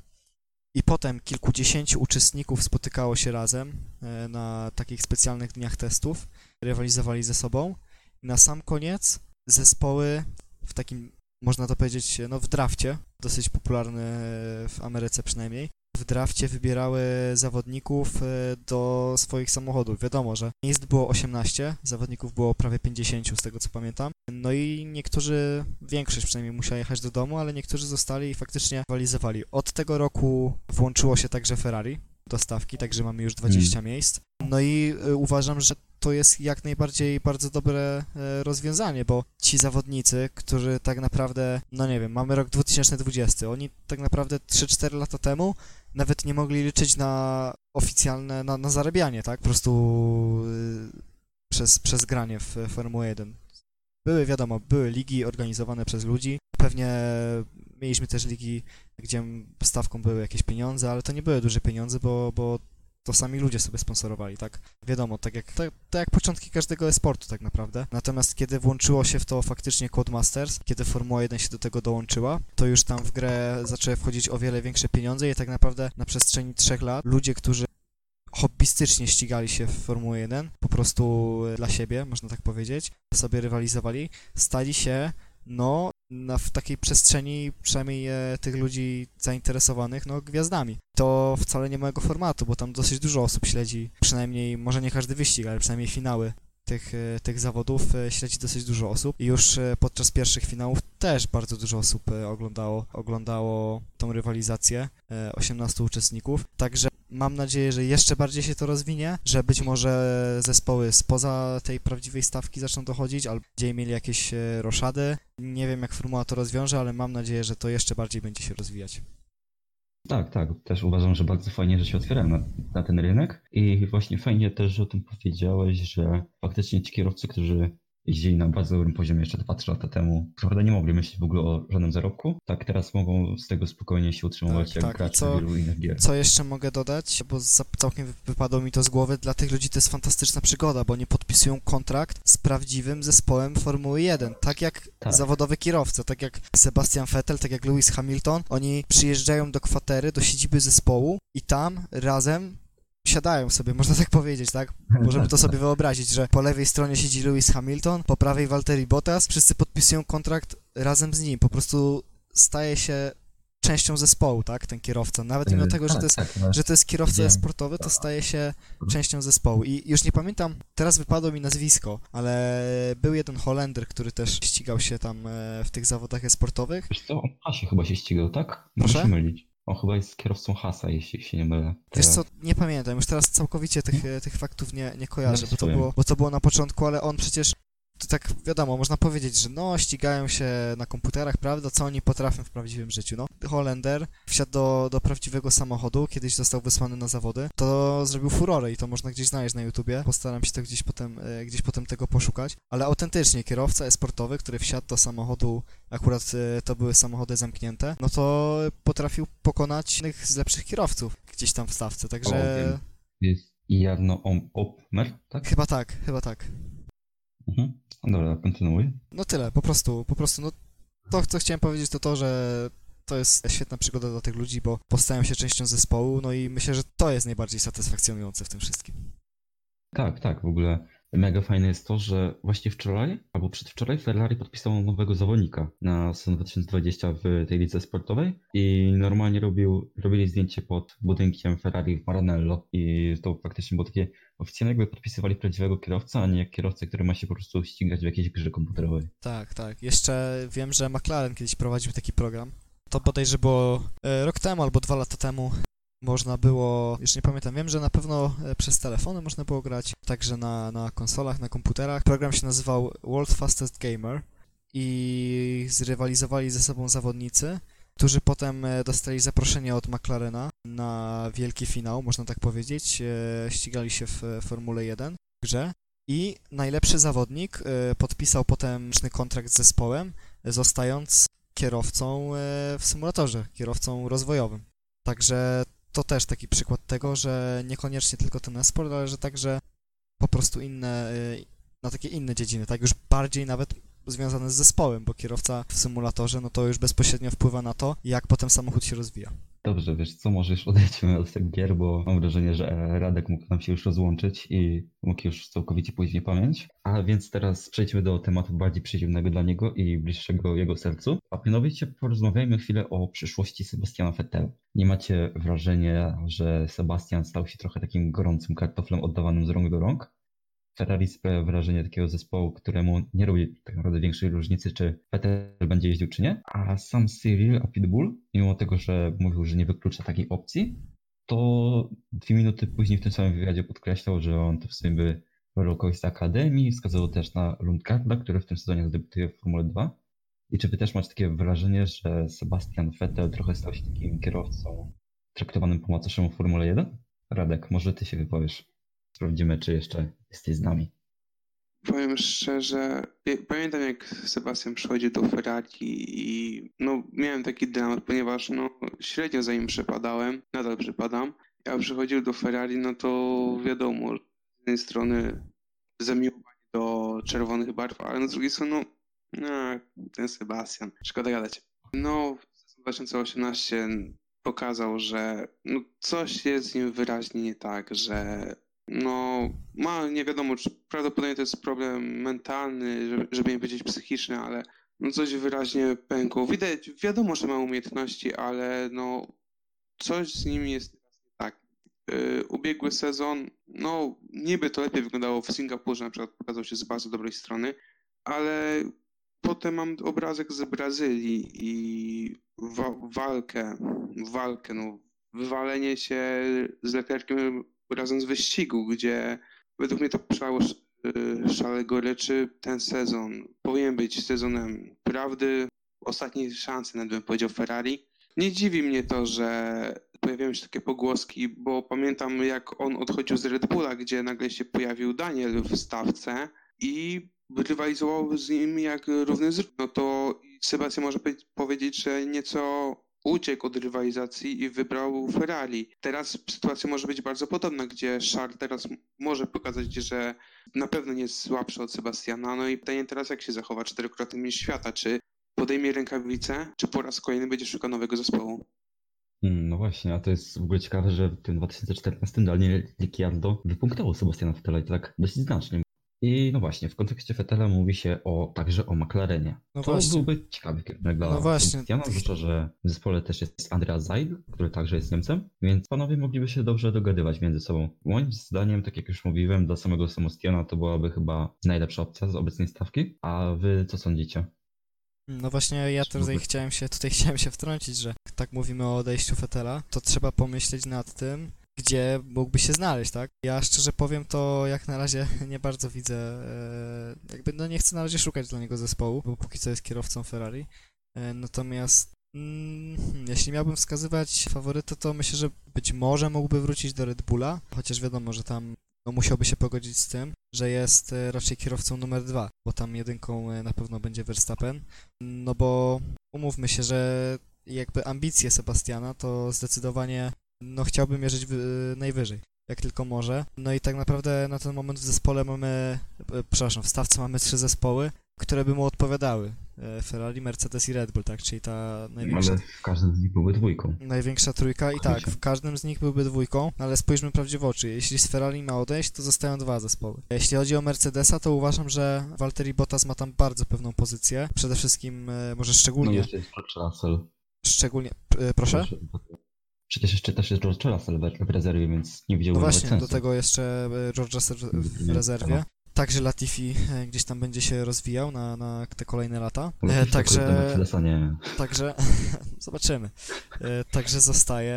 I potem kilkudziesięciu uczestników spotykało się razem e, na takich specjalnych dniach testów, rywalizowali ze sobą. I na sam koniec zespoły w takim, można to powiedzieć, no w drafcie, dosyć popularny w Ameryce przynajmniej, w drafcie wybierały zawodników e, do swoich samochodów. Wiadomo, że miejsc było 18, zawodników było prawie 50 z tego co pamiętam. No i niektórzy, większość przynajmniej musiała jechać do domu, ale niektórzy zostali i faktycznie rywalizowali. Od tego roku włączyło się także Ferrari do stawki, także mamy już 20 hmm. miejsc. No i y, uważam, że to jest jak najbardziej bardzo dobre e, rozwiązanie, bo ci zawodnicy, którzy tak naprawdę, no nie wiem, mamy rok 2020, oni tak naprawdę 3-4 lata temu nawet nie mogli liczyć na oficjalne, na, na zarabianie, tak? Po prostu y, przez, przez granie w Formułę 1. Były, wiadomo, były ligi organizowane przez ludzi, pewnie mieliśmy też ligi, gdzie stawką były jakieś pieniądze, ale to nie były duże pieniądze, bo, bo to sami ludzie sobie sponsorowali, tak? Wiadomo, tak jak, tak, tak jak początki każdego e-sportu tak naprawdę. Natomiast kiedy włączyło się w to faktycznie Codemasters, kiedy Formuła 1 się do tego dołączyła, to już tam w grę zaczęły wchodzić o wiele większe pieniądze i tak naprawdę na przestrzeni trzech lat ludzie, którzy hobbystycznie ścigali się w Formułę 1, po prostu dla siebie, można tak powiedzieć, sobie rywalizowali, stali się no na, w takiej przestrzeni, przynajmniej e, tych ludzi zainteresowanych, no gwiazdami. To wcale nie mojego formatu, bo tam dosyć dużo osób śledzi, przynajmniej, może nie każdy wyścig, ale przynajmniej finały tych, e, tych zawodów e, śledzi dosyć dużo osób i już e, podczas pierwszych finałów też bardzo dużo osób oglądało, oglądało tą rywalizację, 18 uczestników, także mam nadzieję, że jeszcze bardziej się to rozwinie, że być może zespoły spoza tej prawdziwej stawki zaczną dochodzić, albo gdzie mieli jakieś roszady. Nie wiem, jak formuła to rozwiąże, ale mam nadzieję, że to jeszcze bardziej będzie się rozwijać. Tak, tak. Też uważam, że bardzo fajnie, że się otwierałem na, na ten rynek. I właśnie fajnie też, że o tym powiedziałeś, że faktycznie ci kierowcy, którzy jeździli na bardzo dobrym poziomie jeszcze 2-3 lata temu. Prawda nie mogli myśleć w ogóle o żadnym zarobku. Tak teraz mogą z tego spokojnie się utrzymywać tak, jak tak. gracze co, wielu innych gier. Co jeszcze mogę dodać, bo całkiem wypadło mi to z głowy, dla tych ludzi to jest fantastyczna przygoda, bo nie podpisują kontrakt z prawdziwym zespołem Formuły 1, tak jak tak. zawodowy kierowca, tak jak Sebastian Vettel, tak jak Lewis Hamilton, oni przyjeżdżają do kwatery, do siedziby zespołu i tam razem siadają sobie, można tak powiedzieć, tak? Możemy to sobie wyobrazić, że po lewej stronie siedzi Lewis Hamilton, po prawej Valtteri Bottas, wszyscy podpisują kontrakt razem z nim, po prostu staje się częścią zespołu, tak, ten kierowca. Nawet mimo tego, że to jest, tak, no, że to jest kierowca sportowy, to staje się częścią zespołu. I już nie pamiętam, teraz wypadło mi nazwisko, ale był jeden Holender, który też ścigał się tam e, w tych zawodach sportowych. Wiesz co, on się chyba się ścigał, tak? Proszę? Muszę mylić. On chyba jest kierowcą Hasa, jeśli się nie mylę. Wiesz co, nie pamiętam, już teraz całkowicie tych, tych faktów nie, nie kojarzę, bo to, było, bo to było na początku, ale on przecież to tak wiadomo, można powiedzieć, że no, ścigają się na komputerach, prawda, co oni potrafią w prawdziwym życiu. No, Holender wsiadł do, do prawdziwego samochodu, kiedyś został wysłany na zawody, to zrobił furorę i to można gdzieś znaleźć na YouTubie. Postaram się to gdzieś potem, e, gdzieś potem tego poszukać. Ale autentycznie, kierowca esportowy, który wsiadł do samochodu, akurat e, to były samochody zamknięte, no to potrafił pokonać innych z lepszych kierowców gdzieś tam w stawce, także... Jest Jarno Opmer, tak? Chyba tak, chyba tak. Mhm. Dobra, kontynuuj. No tyle, po prostu, po prostu, no to, co chciałem powiedzieć, to to, że to jest świetna przygoda dla tych ludzi, bo postają się częścią zespołu, no i myślę, że to jest najbardziej satysfakcjonujące w tym wszystkim. Tak, tak, w ogóle mega fajne jest to, że właśnie wczoraj albo przedwczoraj Ferrari podpisało nowego zawodnika na sezon 2020 w tej lidze sportowej i normalnie robił, robili zdjęcie pod budynkiem Ferrari w Maranello i to faktycznie było takie oficjalnie jakby podpisywali prawdziwego kierowcę, a nie kierowcę, który ma się po prostu ścigać w jakiejś grze komputerowej. Tak, tak. Jeszcze wiem, że McLaren kiedyś prowadził taki program. To bodajże było e, rok temu albo dwa lata temu można było, już nie pamiętam, wiem, że na pewno e, przez telefony można było grać, także na, na konsolach, na komputerach. Program się nazywał World Fastest Gamer i zrywalizowali ze sobą zawodnicy, którzy potem e, dostali zaproszenie od McLarena na wielki finał, można tak powiedzieć. E, ścigali się w Formule 1 w grze i najlepszy zawodnik podpisał potem kontrakt z zespołem, zostając kierowcą w symulatorze, kierowcą rozwojowym. Także to też taki przykład tego, że niekoniecznie tylko ten esport, ale że także po prostu inne, y, na takie inne dziedziny, tak już bardziej nawet związane z zespołem, bo kierowca w symulatorze, no to już bezpośrednio wpływa na to, jak potem samochód się rozwija. Dobrze, wiesz co, może już odejdźmy od tych gier, bo mam wrażenie, że Radek mógł nam się już rozłączyć i mógł już całkowicie pójść w niepamięć. A więc teraz przejdźmy do tematu bardziej przyziemnego dla niego i bliższego jego sercu. A mianowicie porozmawiajmy chwilę o przyszłości Sebastiana Vettel. Nie macie wrażenia, że Sebastian stał się trochę takim gorącym kartoflem oddawanym z rąk do rąk? Ferrari sprawia wrażenie takiego zespołu, któremu nie robi tak naprawdę większej różnicy, czy Vettel będzie jeździł, czy nie. A sam Cyril, a Pitbull, mimo tego, że mówił, że nie wyklucza takiej opcji, to dwie minuty później w tym samym wywiadzie podkreślał, że on to w sumie by kogoś z Akademii, wskazywał też na Lundgarda, który w tym sezonie debiutuje w Formule 2. I czy wy też macie takie wrażenie, że Sebastian Vettel trochę stał się takim kierowcą traktowanym po macoszemu Formule 1? Radek, może ty się wypowiesz. Sprawdzimy, czy jeszcze jesteś z nami. Powiem szczerze, pamiętam jak Sebastian przychodził do Ferrari i no, miałem taki dramat, ponieważ no, średnio za nim przepadałem, nadal przepadam. Jak przychodził do Ferrari, no to wiadomo, z jednej strony zamiłowanie do czerwonych barw, ale z drugiej strony, no, ten Sebastian, szkoda gadać. No, w 2018 pokazał, że no, coś jest z nim wyraźnie nie tak, że no, ma, nie wiadomo, czy prawdopodobnie to jest problem mentalny, żeby, nie powiedzieć psychiczny, ale no coś wyraźnie pękło. Widać, wiadomo, że ma umiejętności, ale no coś z nim jest tak. Yy, ubiegły sezon, no niby to lepiej wyglądało w Singapurze, na przykład pokazał się z bardzo dobrej strony, ale potem mam obrazek z Brazylii i wa walkę, walkę, no wywalenie się z Leclerciem razem z wyścigu, gdzie według mnie to przełało y, szale goryczy. Ten sezon powinien być sezonem prawdy, ostatniej szansy, nawet bym powiedział Ferrari. Nie dziwi mnie to, że pojawiają się takie pogłoski, bo pamiętam jak on odchodził z Red Bulla, gdzie nagle się pojawił Daniel w stawce i rywalizował z nim jak równy z no to Sebastian może powiedzieć, że nieco uciekł od rywalizacji i wybrał Ferrari. Teraz sytuacja może być bardzo podobna, gdzie Charles teraz może pokazać, że na pewno nie jest słabszy od Sebastiana. No i pytanie teraz, jak się zachowa czterokrotny mistrz świata? Czy podejmie rękawice, czy po raz kolejny będzie szukał nowego zespołu? Hmm, no właśnie, a to jest w ogóle ciekawe, że w tym 2014 Daniel Ricciardo wypunktował Sebastiana Vettela i tak dosyć znacznie. I no właśnie, w kontekście Fetela mówi się o, także o McLarenie. No to właśnie. byłby ciekawy kierunek dla No właśnie. Zwłaszcza, że w zespole też jest Andrea Zaid, który także jest Niemcem, więc panowie mogliby się dobrze dogadywać między sobą. Moim zdaniem, tak jak już mówiłem, dla samego Sebastiana to byłaby chyba najlepsza opcja z obecnej stawki. A wy co sądzicie? No właśnie ja tutaj chciałem się, tutaj chciałem się wtrącić, że tak mówimy o odejściu Fetela, to trzeba pomyśleć nad tym, gdzie mógłby się znaleźć, tak? Ja szczerze powiem, to jak na razie <laughs> nie bardzo widzę, e, jakby no nie chcę na razie szukać dla niego zespołu, bo póki co jest kierowcą Ferrari. E, natomiast mm, jeśli miałbym wskazywać faworyta, to myślę, że być może mógłby wrócić do Red Bulla, chociaż wiadomo, że tam no, musiałby się pogodzić z tym, że jest e, raczej kierowcą numer dwa, bo tam jedynką na pewno będzie Verstappen, no bo umówmy się, że jakby ambicje Sebastiana to zdecydowanie no chciałbym mierzyć w, najwyżej, jak tylko może. No i tak naprawdę na ten moment w zespole mamy, e, przepraszam, w stawce mamy trzy zespoły, które by mu odpowiadały. E, Ferrari, Mercedes i Red Bull, tak? Czyli ta największa... Ale w każdym z nich byłby dwójką. Największa trójka i tak, w każdym z nich byłby dwójką, ale spójrzmy prawdziwie w oczy. Jeśli z Ferrari ma odejść, to zostają dwa zespoły. Jeśli chodzi o Mercedesa, to uważam, że Valtteri Bottas ma tam bardzo pewną pozycję. Przede wszystkim, może szczególnie... No jeszcze jest Russell. Szczególnie... Proszę? Przecież jeszcze też jest George w rezerwie, więc nie widziałbym no właśnie, sensu. do tego jeszcze e, George Russell w rezerwie. Także Latifi e, gdzieś tam będzie się rozwijał na, na te kolejne lata. E, także, także <laughs> zobaczymy. Także zostaje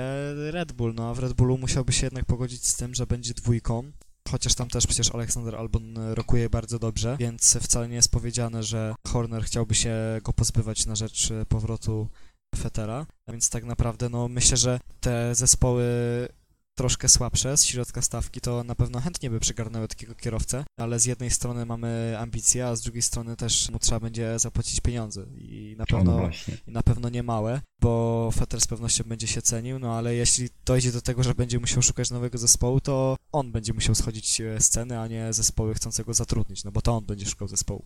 Red Bull. No a w Red Bullu musiałby się jednak pogodzić z tym, że będzie dwójką. Chociaż tam też przecież Aleksander Albon rokuje bardzo dobrze, więc wcale nie jest powiedziane, że Horner chciałby się go pozbywać na rzecz powrotu Fetera, a więc tak naprawdę no myślę, że te zespoły troszkę słabsze z środka stawki, to na pewno chętnie by przygarnęły takiego kierowcę, ale z jednej strony mamy ambicje, a z drugiej strony też mu trzeba będzie zapłacić pieniądze i na pewno, no i na pewno nie małe, bo Fetter z pewnością będzie się cenił, no ale jeśli dojdzie do tego, że będzie musiał szukać nowego zespołu, to on będzie musiał schodzić z ceny, a nie zespoły chcące go zatrudnić, no bo to on będzie szukał zespołu.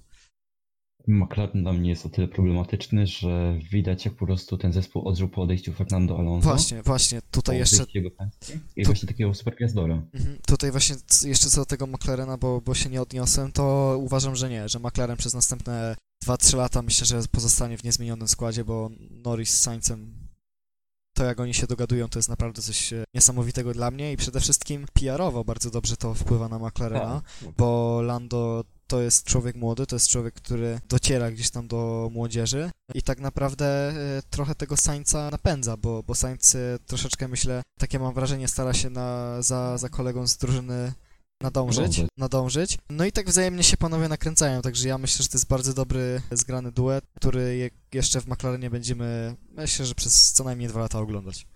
McLaren dla mnie jest o tyle problematyczny, że widać jak po prostu ten zespół odżył po odejściu Fernando Alonso. Właśnie, właśnie, tutaj jeszcze... Jego I tu... właśnie takiego supergwiazdora. Mhm. Tutaj właśnie jeszcze co do tego McLarena, bo, bo się nie odniosłem, to uważam, że nie, że McLaren przez następne 2-3 lata myślę, że pozostanie w niezmienionym składzie, bo Norris z Sainzem to jak oni się dogadują, to jest naprawdę coś e, niesamowitego dla mnie i przede wszystkim PR-owo bardzo dobrze to wpływa na McLarena, tak. bo Lando to jest człowiek młody, to jest człowiek, który dociera gdzieś tam do młodzieży i tak naprawdę e, trochę tego Sańca napędza, bo, bo Sainz troszeczkę, myślę, takie mam wrażenie, stara się na, za, za kolegą z drużyny nadążyć, nadążyć. No i tak wzajemnie się panowie nakręcają, także ja myślę, że to jest bardzo dobry, zgrany duet, który jeszcze w McLarenie będziemy, myślę, że przez co najmniej dwa lata oglądać.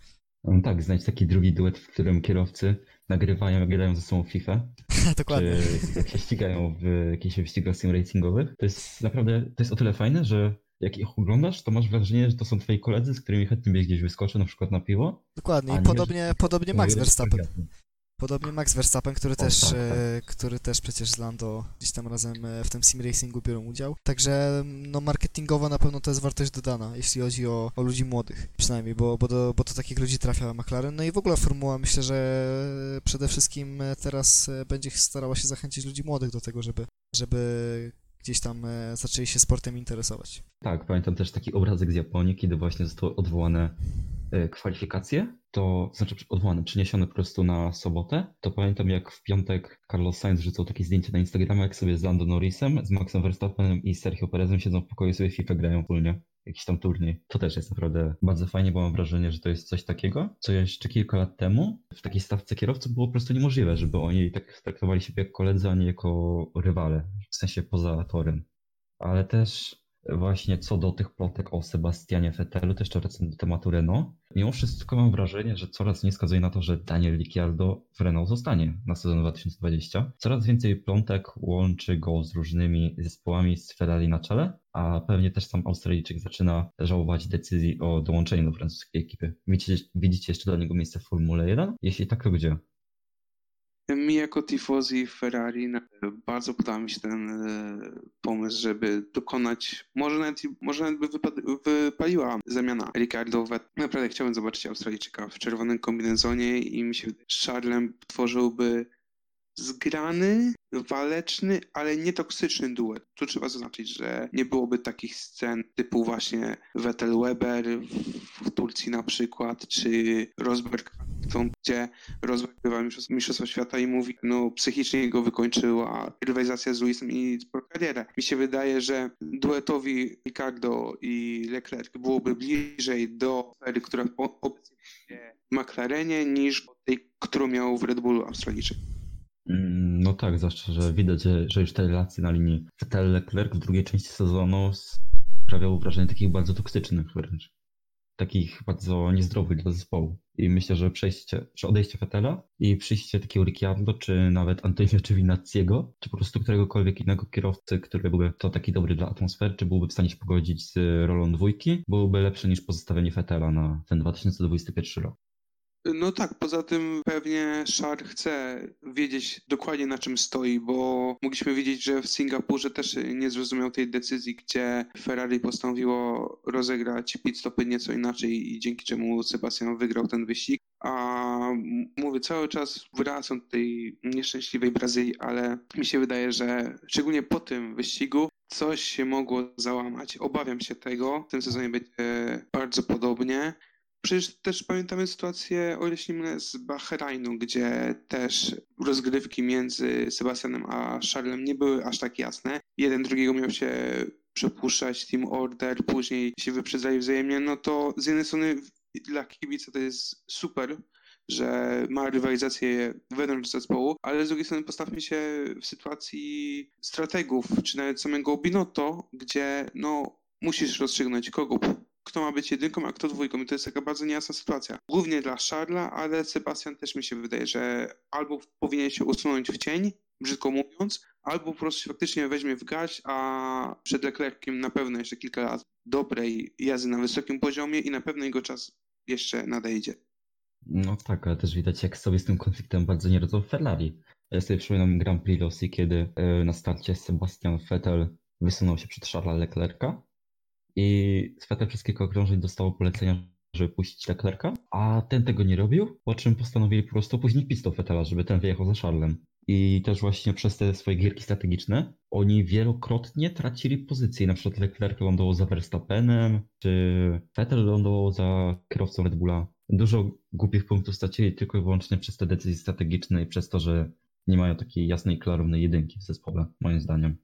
No tak, znajdź taki drugi duet, w którym kierowcy nagrywają, grają ze sobą FIFA. <laughs> Dokładnie. Czy jak się ścigają w jakichś wyścigach sim racingowych. To jest naprawdę, to jest o tyle fajne, że jak ich oglądasz, to masz wrażenie, że to są twoi koledzy, z którymi chętnie byś gdzieś wyskoczył, na przykład na piwo. Dokładnie, i podobnie, że... podobnie Max Verstappen. Podobnie Max Verstappen, który, też, tak, tak. E, który też przecież z Lando gdzieś tam razem e, w tym sim racingu biorą udział. Także no marketingowo na pewno to jest wartość dodana, jeśli chodzi o, o ludzi młodych przynajmniej, bo, bo, do, bo to takich ludzi trafia McLaren. No i w ogóle formuła myślę, że przede wszystkim teraz będzie starała się zachęcić ludzi młodych do tego, żeby, żeby gdzieś tam e, zaczęli się sportem interesować. Tak, pamiętam też taki obrazek z Japonii, kiedy właśnie zostały odwołane e, kwalifikacje, to znaczy odwołane, przeniesione po prostu na sobotę, to pamiętam jak w piątek Carlos Sainz rzucał takie zdjęcie na Instagrama, jak sobie z Lando Norrisem, z Maxem Verstappenem i Sergio Perezem siedzą w pokoju sobie FIFA grają wspólnie jakiś tam turniej. To też jest naprawdę bardzo fajnie, bo mam wrażenie, że to jest coś takiego, co jeszcze kilka lat temu w takiej stawce kierowców było po prostu niemożliwe, żeby oni tak traktowali siebie jak koledzy, a nie jako rywale, w sensie poza torem. Ale też właśnie co do tych plotek o Sebastianie Vettelu, też jeszcze wracam do tematu Renault. Mimo wszystko mam wrażenie, że coraz nie wskazuje na to, że Daniel Ricciardo w Renault zostanie na sezon 2020. Coraz więcej plątek łączy go z różnymi zespołami z Ferrari na czele, a pewnie też sam Australijczyk zaczyna żałować decyzji o dołączeniu do francuskiej ekipy. Widzicie, widzicie jeszcze dla niego miejsce w Formule 1? Jeśli tak, to gdzie? Mi jako tifozi Ferrari bardzo podoba mi się ten e, pomysł, żeby dokonać, może nawet, może nawet by wypaliła zamiana Ricardo Naprawdę chciałbym zobaczyć Australijczyka w czerwonym kombinezonie i mi się że Charlem tworzyłby zgrany, waleczny, ale nietoksyczny duet. Tu trzeba zaznaczyć, że nie byłoby takich scen typu właśnie Vettel-Weber w Turcji na przykład, czy Rosberg gdzie Rosberg bywa mistrzostwa świata i mówi, no psychicznie go wykończyła rywalizacja z Luisem i karierę. Mi się wydaje, że duetowi Ricardo i Leclerc byłoby bliżej do sfery, która obecnie w McLarenie, niż tej, którą miał w Red Bullu Australijczyk. Mm, no tak, zwłaszcza, że widać, że, że już te relacje na linii Vettel-Leclerc w drugiej części sezonu sprawiały wrażenie takich bardzo toksycznych wręcz. Takich bardzo niezdrowych dla zespołu. I myślę, że przejście, że odejście Vettela i przyjście takiego Ricciardo, czy nawet Antonio Giovinazziego, czy po prostu któregokolwiek innego kierowcy, który byłby to taki dobry dla atmosfery, czy byłby w stanie się pogodzić z rolą dwójki, byłoby lepsze niż pozostawienie Vettela na ten 2021 rok. No tak, poza tym pewnie Szar chce wiedzieć dokładnie na czym stoi, bo mogliśmy widzieć, że w Singapurze też nie zrozumiał tej decyzji, gdzie Ferrari postanowiło rozegrać pit stopy nieco inaczej i dzięki czemu Sebastian wygrał ten wyścig. A mówię, cały czas wracam do tej nieszczęśliwej Brazylii, ale mi się wydaje, że szczególnie po tym wyścigu coś się mogło załamać. Obawiam się tego. W tym sezonie będzie bardzo podobnie. Przecież też pamiętamy sytuację, o ile się z Bahrajnu, gdzie też rozgrywki między Sebastianem a Charlesem nie były aż tak jasne. Jeden drugiego miał się przepuszczać Team Order, później się wyprzedzali wzajemnie, no to z jednej strony dla kibica to jest super, że ma rywalizację wewnątrz zespołu, ale z drugiej strony postawmy się w sytuacji strategów, czy nawet samego Binotto, gdzie no musisz rozstrzygnąć kogo kto ma być jedynką, a kto dwójką. I to jest taka bardzo niejasna sytuacja. Głównie dla Charla, ale Sebastian też mi się wydaje, że albo powinien się usunąć w cień, brzydko mówiąc, albo po prostu się faktycznie weźmie w gaś, a przed Leclerciem na pewno jeszcze kilka lat dobrej jazdy na wysokim poziomie i na pewno jego czas jeszcze nadejdzie. No tak, ale też widać jak sobie z tym konfliktem bardzo nie radzą Ferrari. Ja sobie przypominam Grand Prix Rosji, kiedy e, na starcie Sebastian Vettel wysunął się przed Charlesa Leclerca i przez kilka okrążeń dostało polecenia, żeby puścić Leclerca, a ten tego nie robił, po czym postanowili po prostu później pistol Vettela, żeby ten wyjechał za Charlesem. I też właśnie przez te swoje gierki strategiczne oni wielokrotnie tracili pozycję. Na przykład Leclerc lądował za Verstappenem, czy Vettel lądował za kierowcą Red Bulla. Dużo głupich punktów stracili tylko i wyłącznie przez te decyzje strategiczne i przez to, że nie mają takiej jasnej, klarownej jedynki w zespole, moim zdaniem.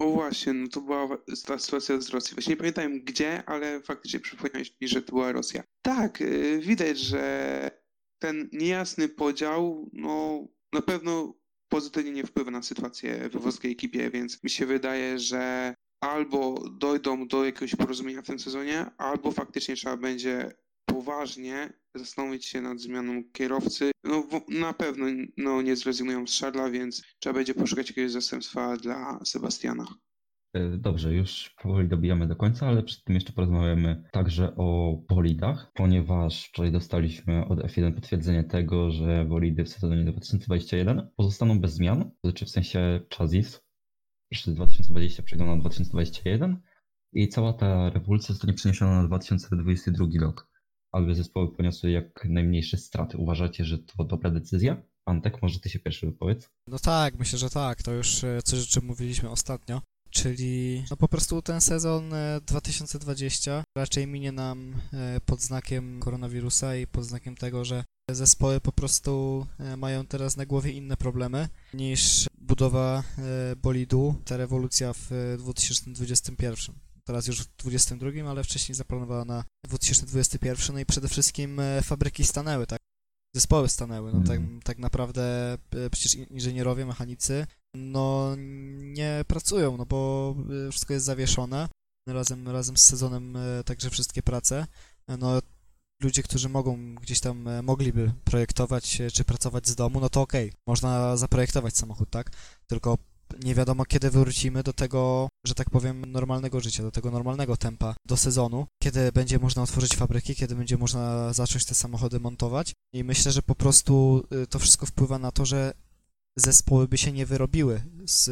O właśnie, no to była ta sytuacja z Rosji. Właśnie nie pamiętam gdzie, ale faktycznie przypomniałeś mi, że to była Rosja. Tak, y, widać, że ten niejasny podział, no na pewno pozytywnie nie wpływa na sytuację we włoskiej ekipie, więc mi się wydaje, że albo dojdą do jakiegoś porozumienia w tym sezonie, albo faktycznie trzeba będzie poważnie zastanowić się nad zmianą kierowcy. No na pewno no, nie zrezygnują z Szarla, więc trzeba będzie poszukać jakiegoś zastępstwa dla Sebastiana. E, dobrze, już powoli dobijamy do końca, ale przed tym jeszcze porozmawiamy także o bolidach, ponieważ wczoraj dostaliśmy od F1 potwierdzenie tego, że bolidy w sezonie 2021 pozostaną bez zmian, to znaczy w sensie chassis, z 2020 przejdą na 2021 i cała ta rewolucja zostanie przeniesiona na 2022 rok aby zespoły poniosły jak najmniejsze straty. Uważacie, że to dobra decyzja? Antek, może ty się pierwszy wypowiedz? No tak, myślę, że tak. To już e, coś, o czym mówiliśmy ostatnio. Czyli no po prostu ten sezon 2020 raczej minie nam pod znakiem koronawirusa i pod znakiem tego, że zespoły po prostu mają teraz na głowie inne problemy niż budowa bolidu, ta rewolucja w 2021 teraz już w 2022, ale wcześniej zaplanowała na 2021, no i przede wszystkim e, fabryki stanęły, tak? Zespoły stanęły, no tak, mhm. tak naprawdę e, przecież inżynierowie, mechanicy, no nie pracują, no bo e, wszystko jest zawieszone, razem, razem z sezonem także wszystkie prace, no ludzie, którzy mogą gdzieś tam, mogliby projektować czy pracować z domu, no to okej, okay, można zaprojektować samochód, tak? Tylko nie wiadomo kiedy wrócimy do tego, że tak powiem, normalnego życia, do tego normalnego tempa, do sezonu, kiedy będzie można otworzyć fabryki, kiedy będzie można zacząć te samochody montować i myślę, że po prostu y, to wszystko wpływa na to, że zespoły by się nie wyrobiły z,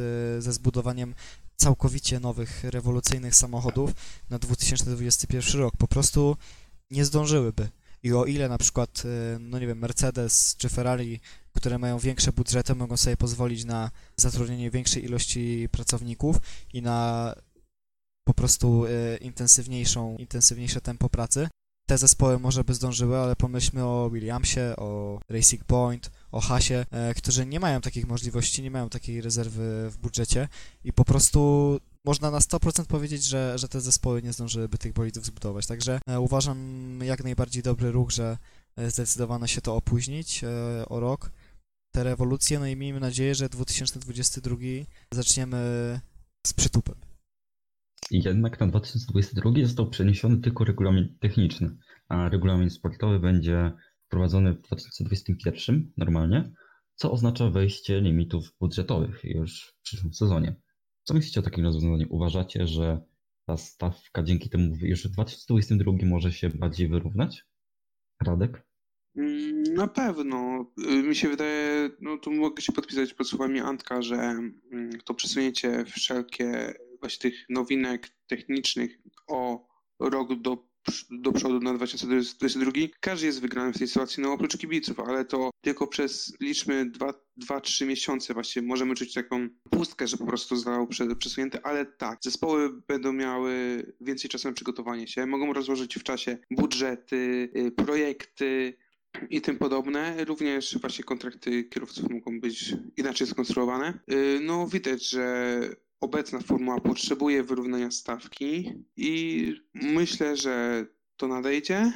ze zbudowaniem całkowicie nowych, rewolucyjnych samochodów na 2021 rok. Po prostu nie zdążyłyby. I o ile na przykład, y, no nie wiem, Mercedes czy Ferrari które mają większe budżety, mogą sobie pozwolić na zatrudnienie większej ilości pracowników i na po prostu e, intensywniejszą, intensywniejsze tempo pracy. Te zespoły może by zdążyły, ale pomyślmy o Williamsie, o Racing Point, o Hasie, e, którzy nie mają takich możliwości, nie mają takiej rezerwy w budżecie i po prostu można na 100% powiedzieć, że, że te zespoły nie zdążyłyby tych bolidów zbudować. Także e, uważam jak najbardziej dobry ruch, że zdecydowano się to opóźnić o rok te rewolucje, no i miejmy nadzieję, że 2022 zaczniemy z przytupem. Jednak na 2022 został przeniesiony tylko regulamin techniczny, a regulamin sportowy będzie wprowadzony w 2021 normalnie, co oznacza wejście limitów budżetowych już w przyszłym sezonie. Co myślicie o takim rozwiązaniu? Uważacie, że ta stawka dzięki temu już w 2022 może się bardziej wyrównać? Radek? Mm, na pewno. Y, mi się wydaje, no tu mogę się podpisać pod słowami Antka, że mm, to przesunięcie wszelkie właśnie tych nowinek technicznych o rok do, do przodu na 2022. Każdy jest wygrany w tej sytuacji, no oprócz kibiców, ale to tylko przez liczmy 2-3 miesiące właśnie możemy czuć taką pustkę, że po prostu zostało przesunięte, ale tak, zespoły będą miały więcej czasu na przygotowanie się, mogą rozłożyć w czasie budżety, y, projekty, i tym podobne. Również właśnie kontrakty kierowców mogą być inaczej skonstruowane. Y, no widać, że obecna formuła potrzebuje wyrównania stawki i myślę, że to nadejdzie.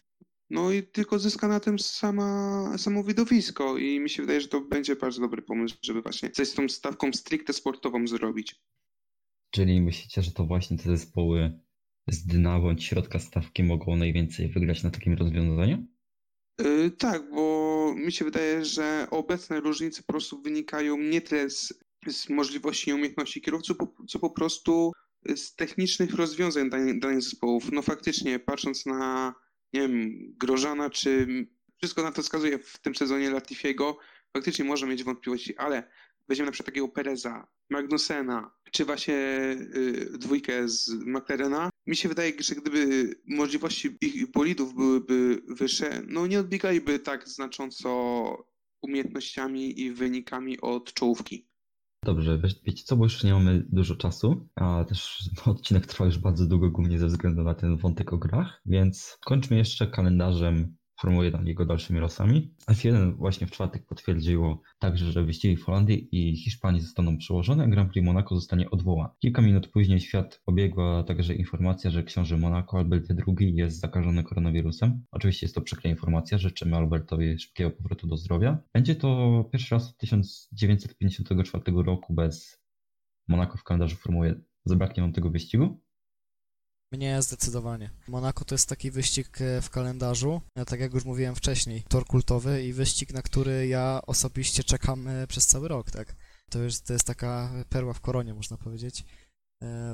No i tylko zyska na tym sama, samo widowisko i mi się wydaje, że to będzie bardzo dobry pomysł, żeby właśnie coś z tą stawką stricte sportową zrobić. Czyli myślicie, że to właśnie te zespoły z dna bądź środka stawki mogą najwięcej wygrać na takim rozwiązaniu? Yy, tak, bo mi się wydaje, że obecne różnice po prostu wynikają nie tyle z, z możliwości i umiejętności kierowców, co po prostu z technicznych rozwiązań danych, zespołów. No faktycznie, patrząc na, nie wiem, Grożana, czy wszystko na to wskazuje w tym sezonie Latifiego, faktycznie można mieć wątpliwości, ale weźmiemy na przykład takiego Pereza, Magnusena, czy właśnie y, dwójkę z McLarena, mi się wydaje, że gdyby możliwości ich bolidów byłyby wyższe, no nie odbiegaliby tak znacząco umiejętnościami i wynikami od czołówki. Dobrze, wiecie co, bo już nie mamy dużo czasu, a też <laughs> odcinek trwa już bardzo długo, głównie ze względu na ten wątek o grach, więc kończmy jeszcze kalendarzem Formuły 1 jego dalszymi losami. F1 właśnie w czwartek potwierdziło także, że wyścigi w Holandii i Hiszpanii zostaną przełożone, a Grand Prix Monaco zostanie odwołany. Kilka minut później świat obiegła także informacja, że książę Monaco Albert II jest zakażony koronawirusem. Oczywiście jest to przykra informacja, życzymy Albertowi szybkiego powrotu do zdrowia. Będzie to pierwszy raz od 1954 roku bez Monaco w kalendarzu Formuły 1. Zabraknie nam tego wyścigu, mnie zdecydowanie. Monaco to jest taki wyścig e, w kalendarzu, e, tak jak już mówiłem wcześniej, tor kultowy i wyścig, na który ja osobiście czekam e, przez cały rok, tak. To jest, to jest taka perła w koronie, można powiedzieć,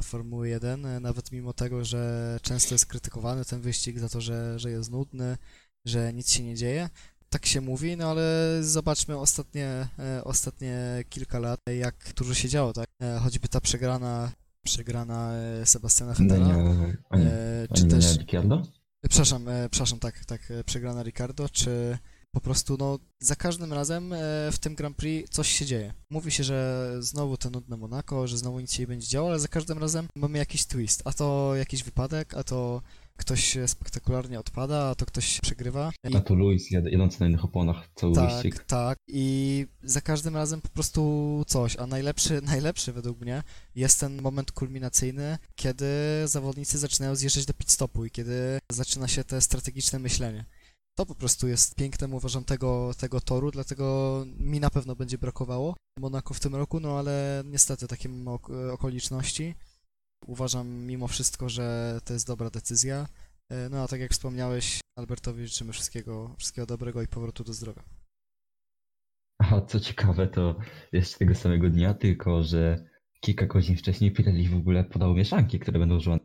Formuły 1, nawet mimo tego, że często jest krytykowany ten wyścig za to, że, że jest nudny, że nic się nie dzieje, tak się mówi, no ale zobaczmy ostatnie, ostatnie kilka lat, jak dużo się działo, tak? Choćby ta przegrana przegrana e, Sebastiana Vettela. E, czy też... Ricciardo? Przepraszam, e, przepraszam, tak, tak, przegrana Ricardo, czy po prostu, no, za każdym razem e, w tym Grand Prix coś się dzieje. Mówi się, że znowu to nudne Monaco, że znowu nic się nie będzie działo, ale za każdym razem mamy jakiś twist. A to jakiś wypadek, a to ktoś spektakularnie odpada, a to ktoś przegrywa. I... A to Luis jadący na innych oponach cały tak, wyścig. Tak, i za każdym razem po prostu coś, a najlepszy, <laughs> najlepszy według mnie jest ten moment kulminacyjny, kiedy zawodnicy zaczynają zjeżdżać do pit stopu i kiedy zaczyna się te strategiczne myślenie. To po prostu jest pięknem, uważam, tego, tego toru, dlatego mi na pewno będzie brakowało Monako w tym roku, no ale niestety takie okoliczności. Uważam mimo wszystko, że to jest dobra decyzja. E, no a tak jak wspomniałeś, Albertowi życzymy wszystkiego, wszystkiego dobrego i powrotu do zdrowia. A co ciekawe, to jeszcze tego samego dnia, tylko że kilka godzin wcześniej Pirelli w ogóle podał mieszanki, które będą używane.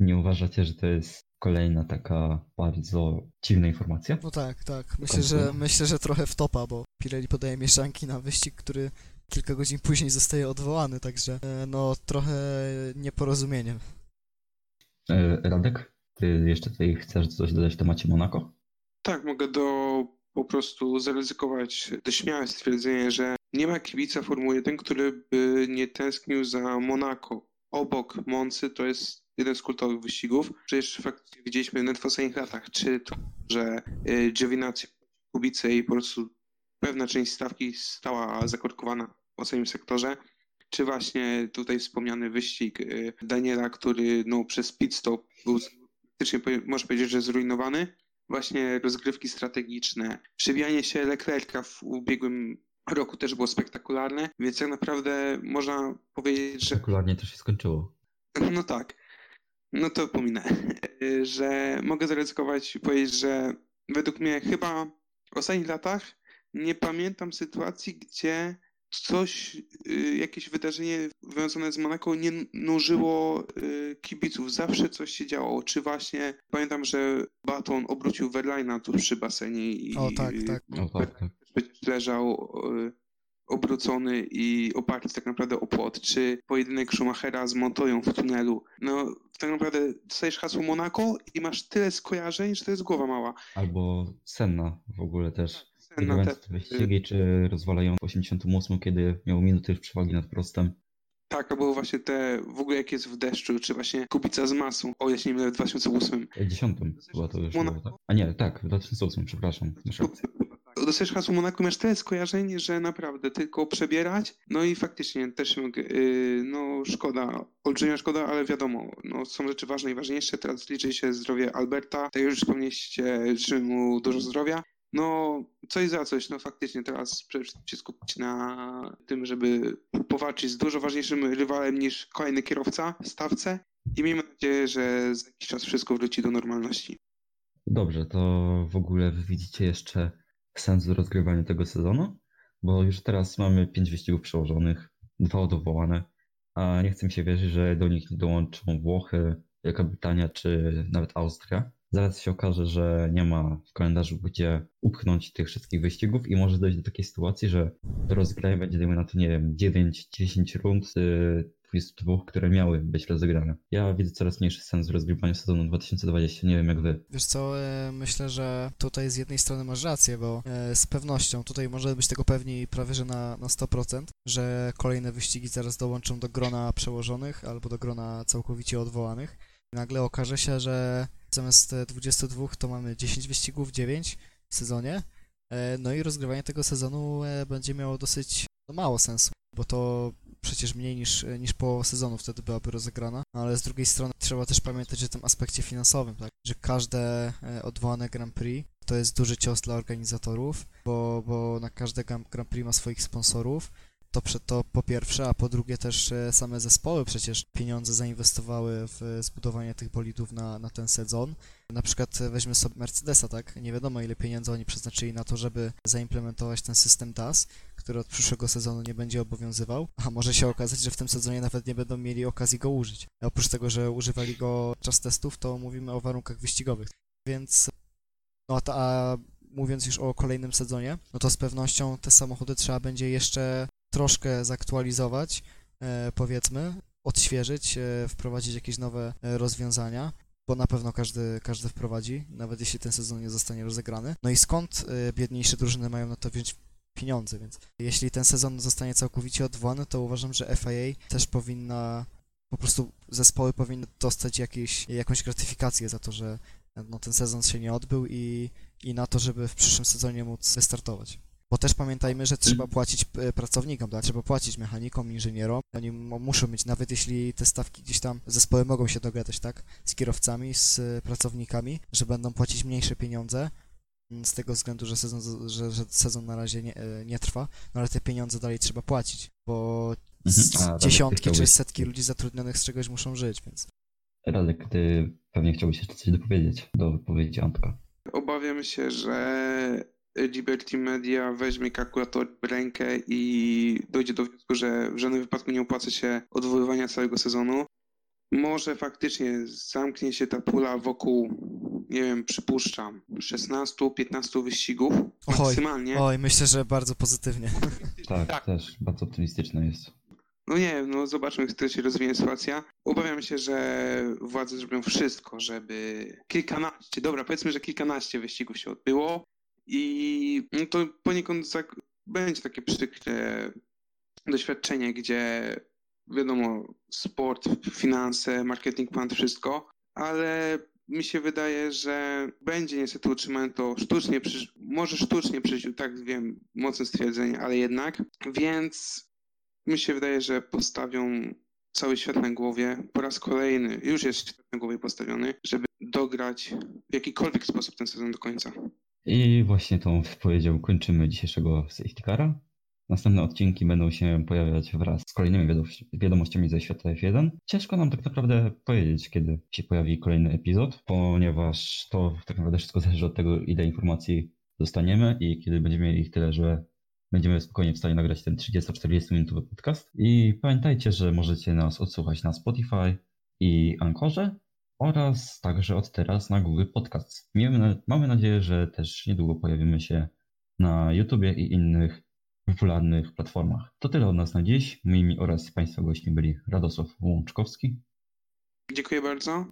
Nie uważacie, że to jest kolejna taka bardzo dziwna informacja? No tak, tak. Myślę, że, myślę, że trochę wtopa, bo Pirelli podaje mieszanki na wyścig, który kilka godzin później zostaje odwołany, także e, no trochę nieporozumieniem. E, Radek, ty jeszcze tutaj chcesz coś dodać w temacie Monako? Tak, mogę do po prostu zaryzykować śmiałe stwierdzenie, że nie ma kibica Formuły 1, który by nie tęsknił za Monako. Obok Moncy to jest jeden z kultowych wyścigów. Przecież faktycznie widzieliśmy nawet w ostatnich latach, czy to, że y, Giovinazzi Kubice i po prostu pewna część stawki stała zakorkowana w ostatnim sektorze, czy właśnie tutaj wspomniany wyścig y, Daniela, który no, przez pit stop był praktycznie, można powiedzieć, że zrujnowany. Właśnie rozgrywki strategiczne, przybijanie się Leclerca w ubiegłym roku też było spektakularne, więc tak naprawdę można powiedzieć, że... Spektakularnie też się skończyło. No tak. No to pominę, <laughs> że mogę zaryzykować i powiedzieć, że według mnie chyba w ostatnich latach nie pamiętam sytuacji, gdzie coś, y, jakieś wydarzenie związane z Monaco nie nużyło y, kibiców. Zawsze coś się działo. Czy właśnie pamiętam, że Baton obrócił Verlaina tu przy basenie i o, tak, tak. O, tak, tak. leżał y, obrócony i oparty tak naprawdę o płot, czy pojedynek Schumachera z Montoją w tunelu. No, tak naprawdę dostajesz hasło Monaco i masz tyle skojarzeń, że to jest głowa mała. Albo Senna w ogóle też. Tak, Senna te wyścigi, czy rozwalając w 88, kiedy miał minuty już przewagi nad prostem. Tak, albo właśnie te, w ogóle jak jest w deszczu, czy właśnie Kubica z masą, o jeśli nie w 2008. W 10 chyba to już było, tak. A nie, tak, w 2008, przepraszam. Dostajesz hasło Monaco, masz tyle skojarzeń, że naprawdę tylko przebierać. No i faktycznie też yy, no szkoda, olbrzymia szkoda, ale wiadomo, no są rzeczy ważne i ważniejsze. Teraz liczy się zdrowie Alberta. Tak już wspomnieliście, życzę mu dużo zdrowia. No, coś za coś, no faktycznie teraz przede wszystkim się skupić na tym, żeby powalczyć z dużo ważniejszym rywalem niż kolejny kierowca w stawce i miejmy nadzieję, że za jakiś czas wszystko wróci do normalności. Dobrze, to w ogóle widzicie jeszcze sens w rozgrywaniu tego sezonu, bo już teraz mamy pięć wyścigów przełożonych, dwa odwołane, a nie chcę mi się wierzyć, że do nich dołączą Włochy, Wielka Brytania czy nawet Austria. Zaraz się okaże, że nie ma w kalendarzu gdzie upchnąć tych wszystkich wyścigów i może dojść do takiej sytuacji, że do rozgrania będzie, dajmy na to, nie wiem, 9-10 rund 22, które miały być rozegrane. Ja widzę coraz mniejszy sens w rozgrywaniu sezonu 2020, nie wiem jak wy. Wiesz co, e, myślę, że tutaj z jednej strony masz rację, bo e, z pewnością tutaj może być tego pewni prawie że na, na 100%, że kolejne wyścigi zaraz dołączą do grona przełożonych albo do grona całkowicie odwołanych. Nagle okaże się, że zamiast 22 to mamy 10 wyścigów, 9 w sezonie, e, no i rozgrywanie tego sezonu będzie miało dosyć mało sensu, bo to przecież mniej niż, niż połowa sezonu wtedy byłaby rozegrana, no, ale z drugiej strony trzeba też pamiętać o tym aspekcie finansowym, tak? że każde e, odwołane Grand Prix to jest duży cios dla organizatorów, bo, bo na każde Grand Prix ma swoich sponsorów, to, to po pierwsze, a po drugie też e, same zespoły przecież pieniądze zainwestowały w zbudowanie tych bolidów na, na ten sezon. Na przykład e, weźmy sobie Mercedesa, tak? Nie wiadomo ile pieniędzy oni przeznaczyli na to, żeby zaimplementować ten system DAS, który od przyszłego sezonu nie będzie obowiązywał, a może się okazać, że w tym sezonie nawet nie będą mieli okazji go użyć. A oprócz tego, że używali go czas testów, to mówimy o warunkach wyścigowych. Więc no a mówiąc już o kolejnym sezonie, no to z pewnością te samochody trzeba będzie jeszcze troszkę zaktualizować, e, powiedzmy, odświeżyć, e, wprowadzić jakieś nowe e, rozwiązania. bo na pewno każdy, każdy wprowadzi, nawet jeśli ten sezon nie zostanie rozegrany. No i skąd biedniejsze drużyny mają na to wziąć pieniądze, więc jeśli ten sezon zostanie całkowicie odwołany, to uważam, że FIA też powinna, po prostu zespoły powinny dostać jakieś, jakąś gratyfikację za to, że no, ten sezon się nie odbył i, i na to, żeby w przyszłym sezonie móc wystartować. Bo też pamiętajmy, że trzeba płacić e, pracownikom, tak? trzeba płacić mechanikom, inżynierom. Oni muszą mieć, nawet jeśli te stawki gdzieś tam, zespoły mogą się dogadać, tak? Z kierowcami, z e, pracownikami, że będą płacić mniejsze pieniądze, mm, z tego względu, że sezon, że, że sezon na razie nie, e, nie trwa, no ale te pieniądze dalej trzeba płacić, bo mhm. A, dziesiątki czy setki ludzi zatrudnionych z czegoś muszą żyć, więc... Radek, ty pewnie chciałbyś jeszcze coś dopowiedzieć do wypowiedzi Antka. Obawiam się, że Liberty Media weźmie kalkulator w rękę i dojdzie do wniosku, że w żadnym wypadku nie opłaca się odwoływania całego sezonu. Może faktycznie zamknie się ta pula wokół, nie wiem, przypuszczam, 16-15 wyścigów oj, maksymalnie. Oj, myślę, że bardzo pozytywnie. <laughs> Tak, tak, też bardzo optymistyczne jest. No nie, no zobaczmy, jak to się rozwinie sytuacja. Obawiam się, że władze zrobią wszystko, żeby kilkanaście, dobra, powiedzmy, że kilkanaście wyścigów się odbyło i no to poniekąd tak, będzie takie przykre doświadczenie, gdzie wiadomo, sport, finanse, marketing, plan, wszystko, ale mi się wydaje, że będzie niestety utrzymane to sztucznie, może sztucznie przy tak wiem, mocne stwierdzenie, ale jednak, więc mi się wydaje, że postawią cały świat na głowie po raz kolejny, już jest świat na głowie postawiony, żeby dograć w jakikolwiek sposób ten sezon do końca. I właśnie tą wypowiedzią kończymy dzisiejszego Safety Cara. Następne odcinki będą się pojawiać wraz z kolejnymi wiadomościami ze świata F1. Ciężko nam tak naprawdę powiedzieć, kiedy się pojawi kolejny epizod, ponieważ to tak naprawdę wszystko zależy od tego, ile informacji dostaniemy i kiedy będziemy mieli ich tyle, że będziemy spokojnie w stanie nagrać ten 30-40 minutowy podcast. I pamiętajcie, że możecie nas odsłuchać na Spotify i Ankorze oraz także od teraz na Google Podcast. Mamy, mamy nadzieję, że też niedługo pojawimy się na YouTubie i innych popularnych platformach. To tyle od nas na dziś. Moimi oraz Państwa gośćmi byli Radosław Łączkowski. Dziękuję bardzo.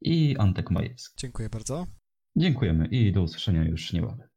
I Antek Majewski. Dziękuję bardzo. Dziękujemy i do usłyszenia już niebawem.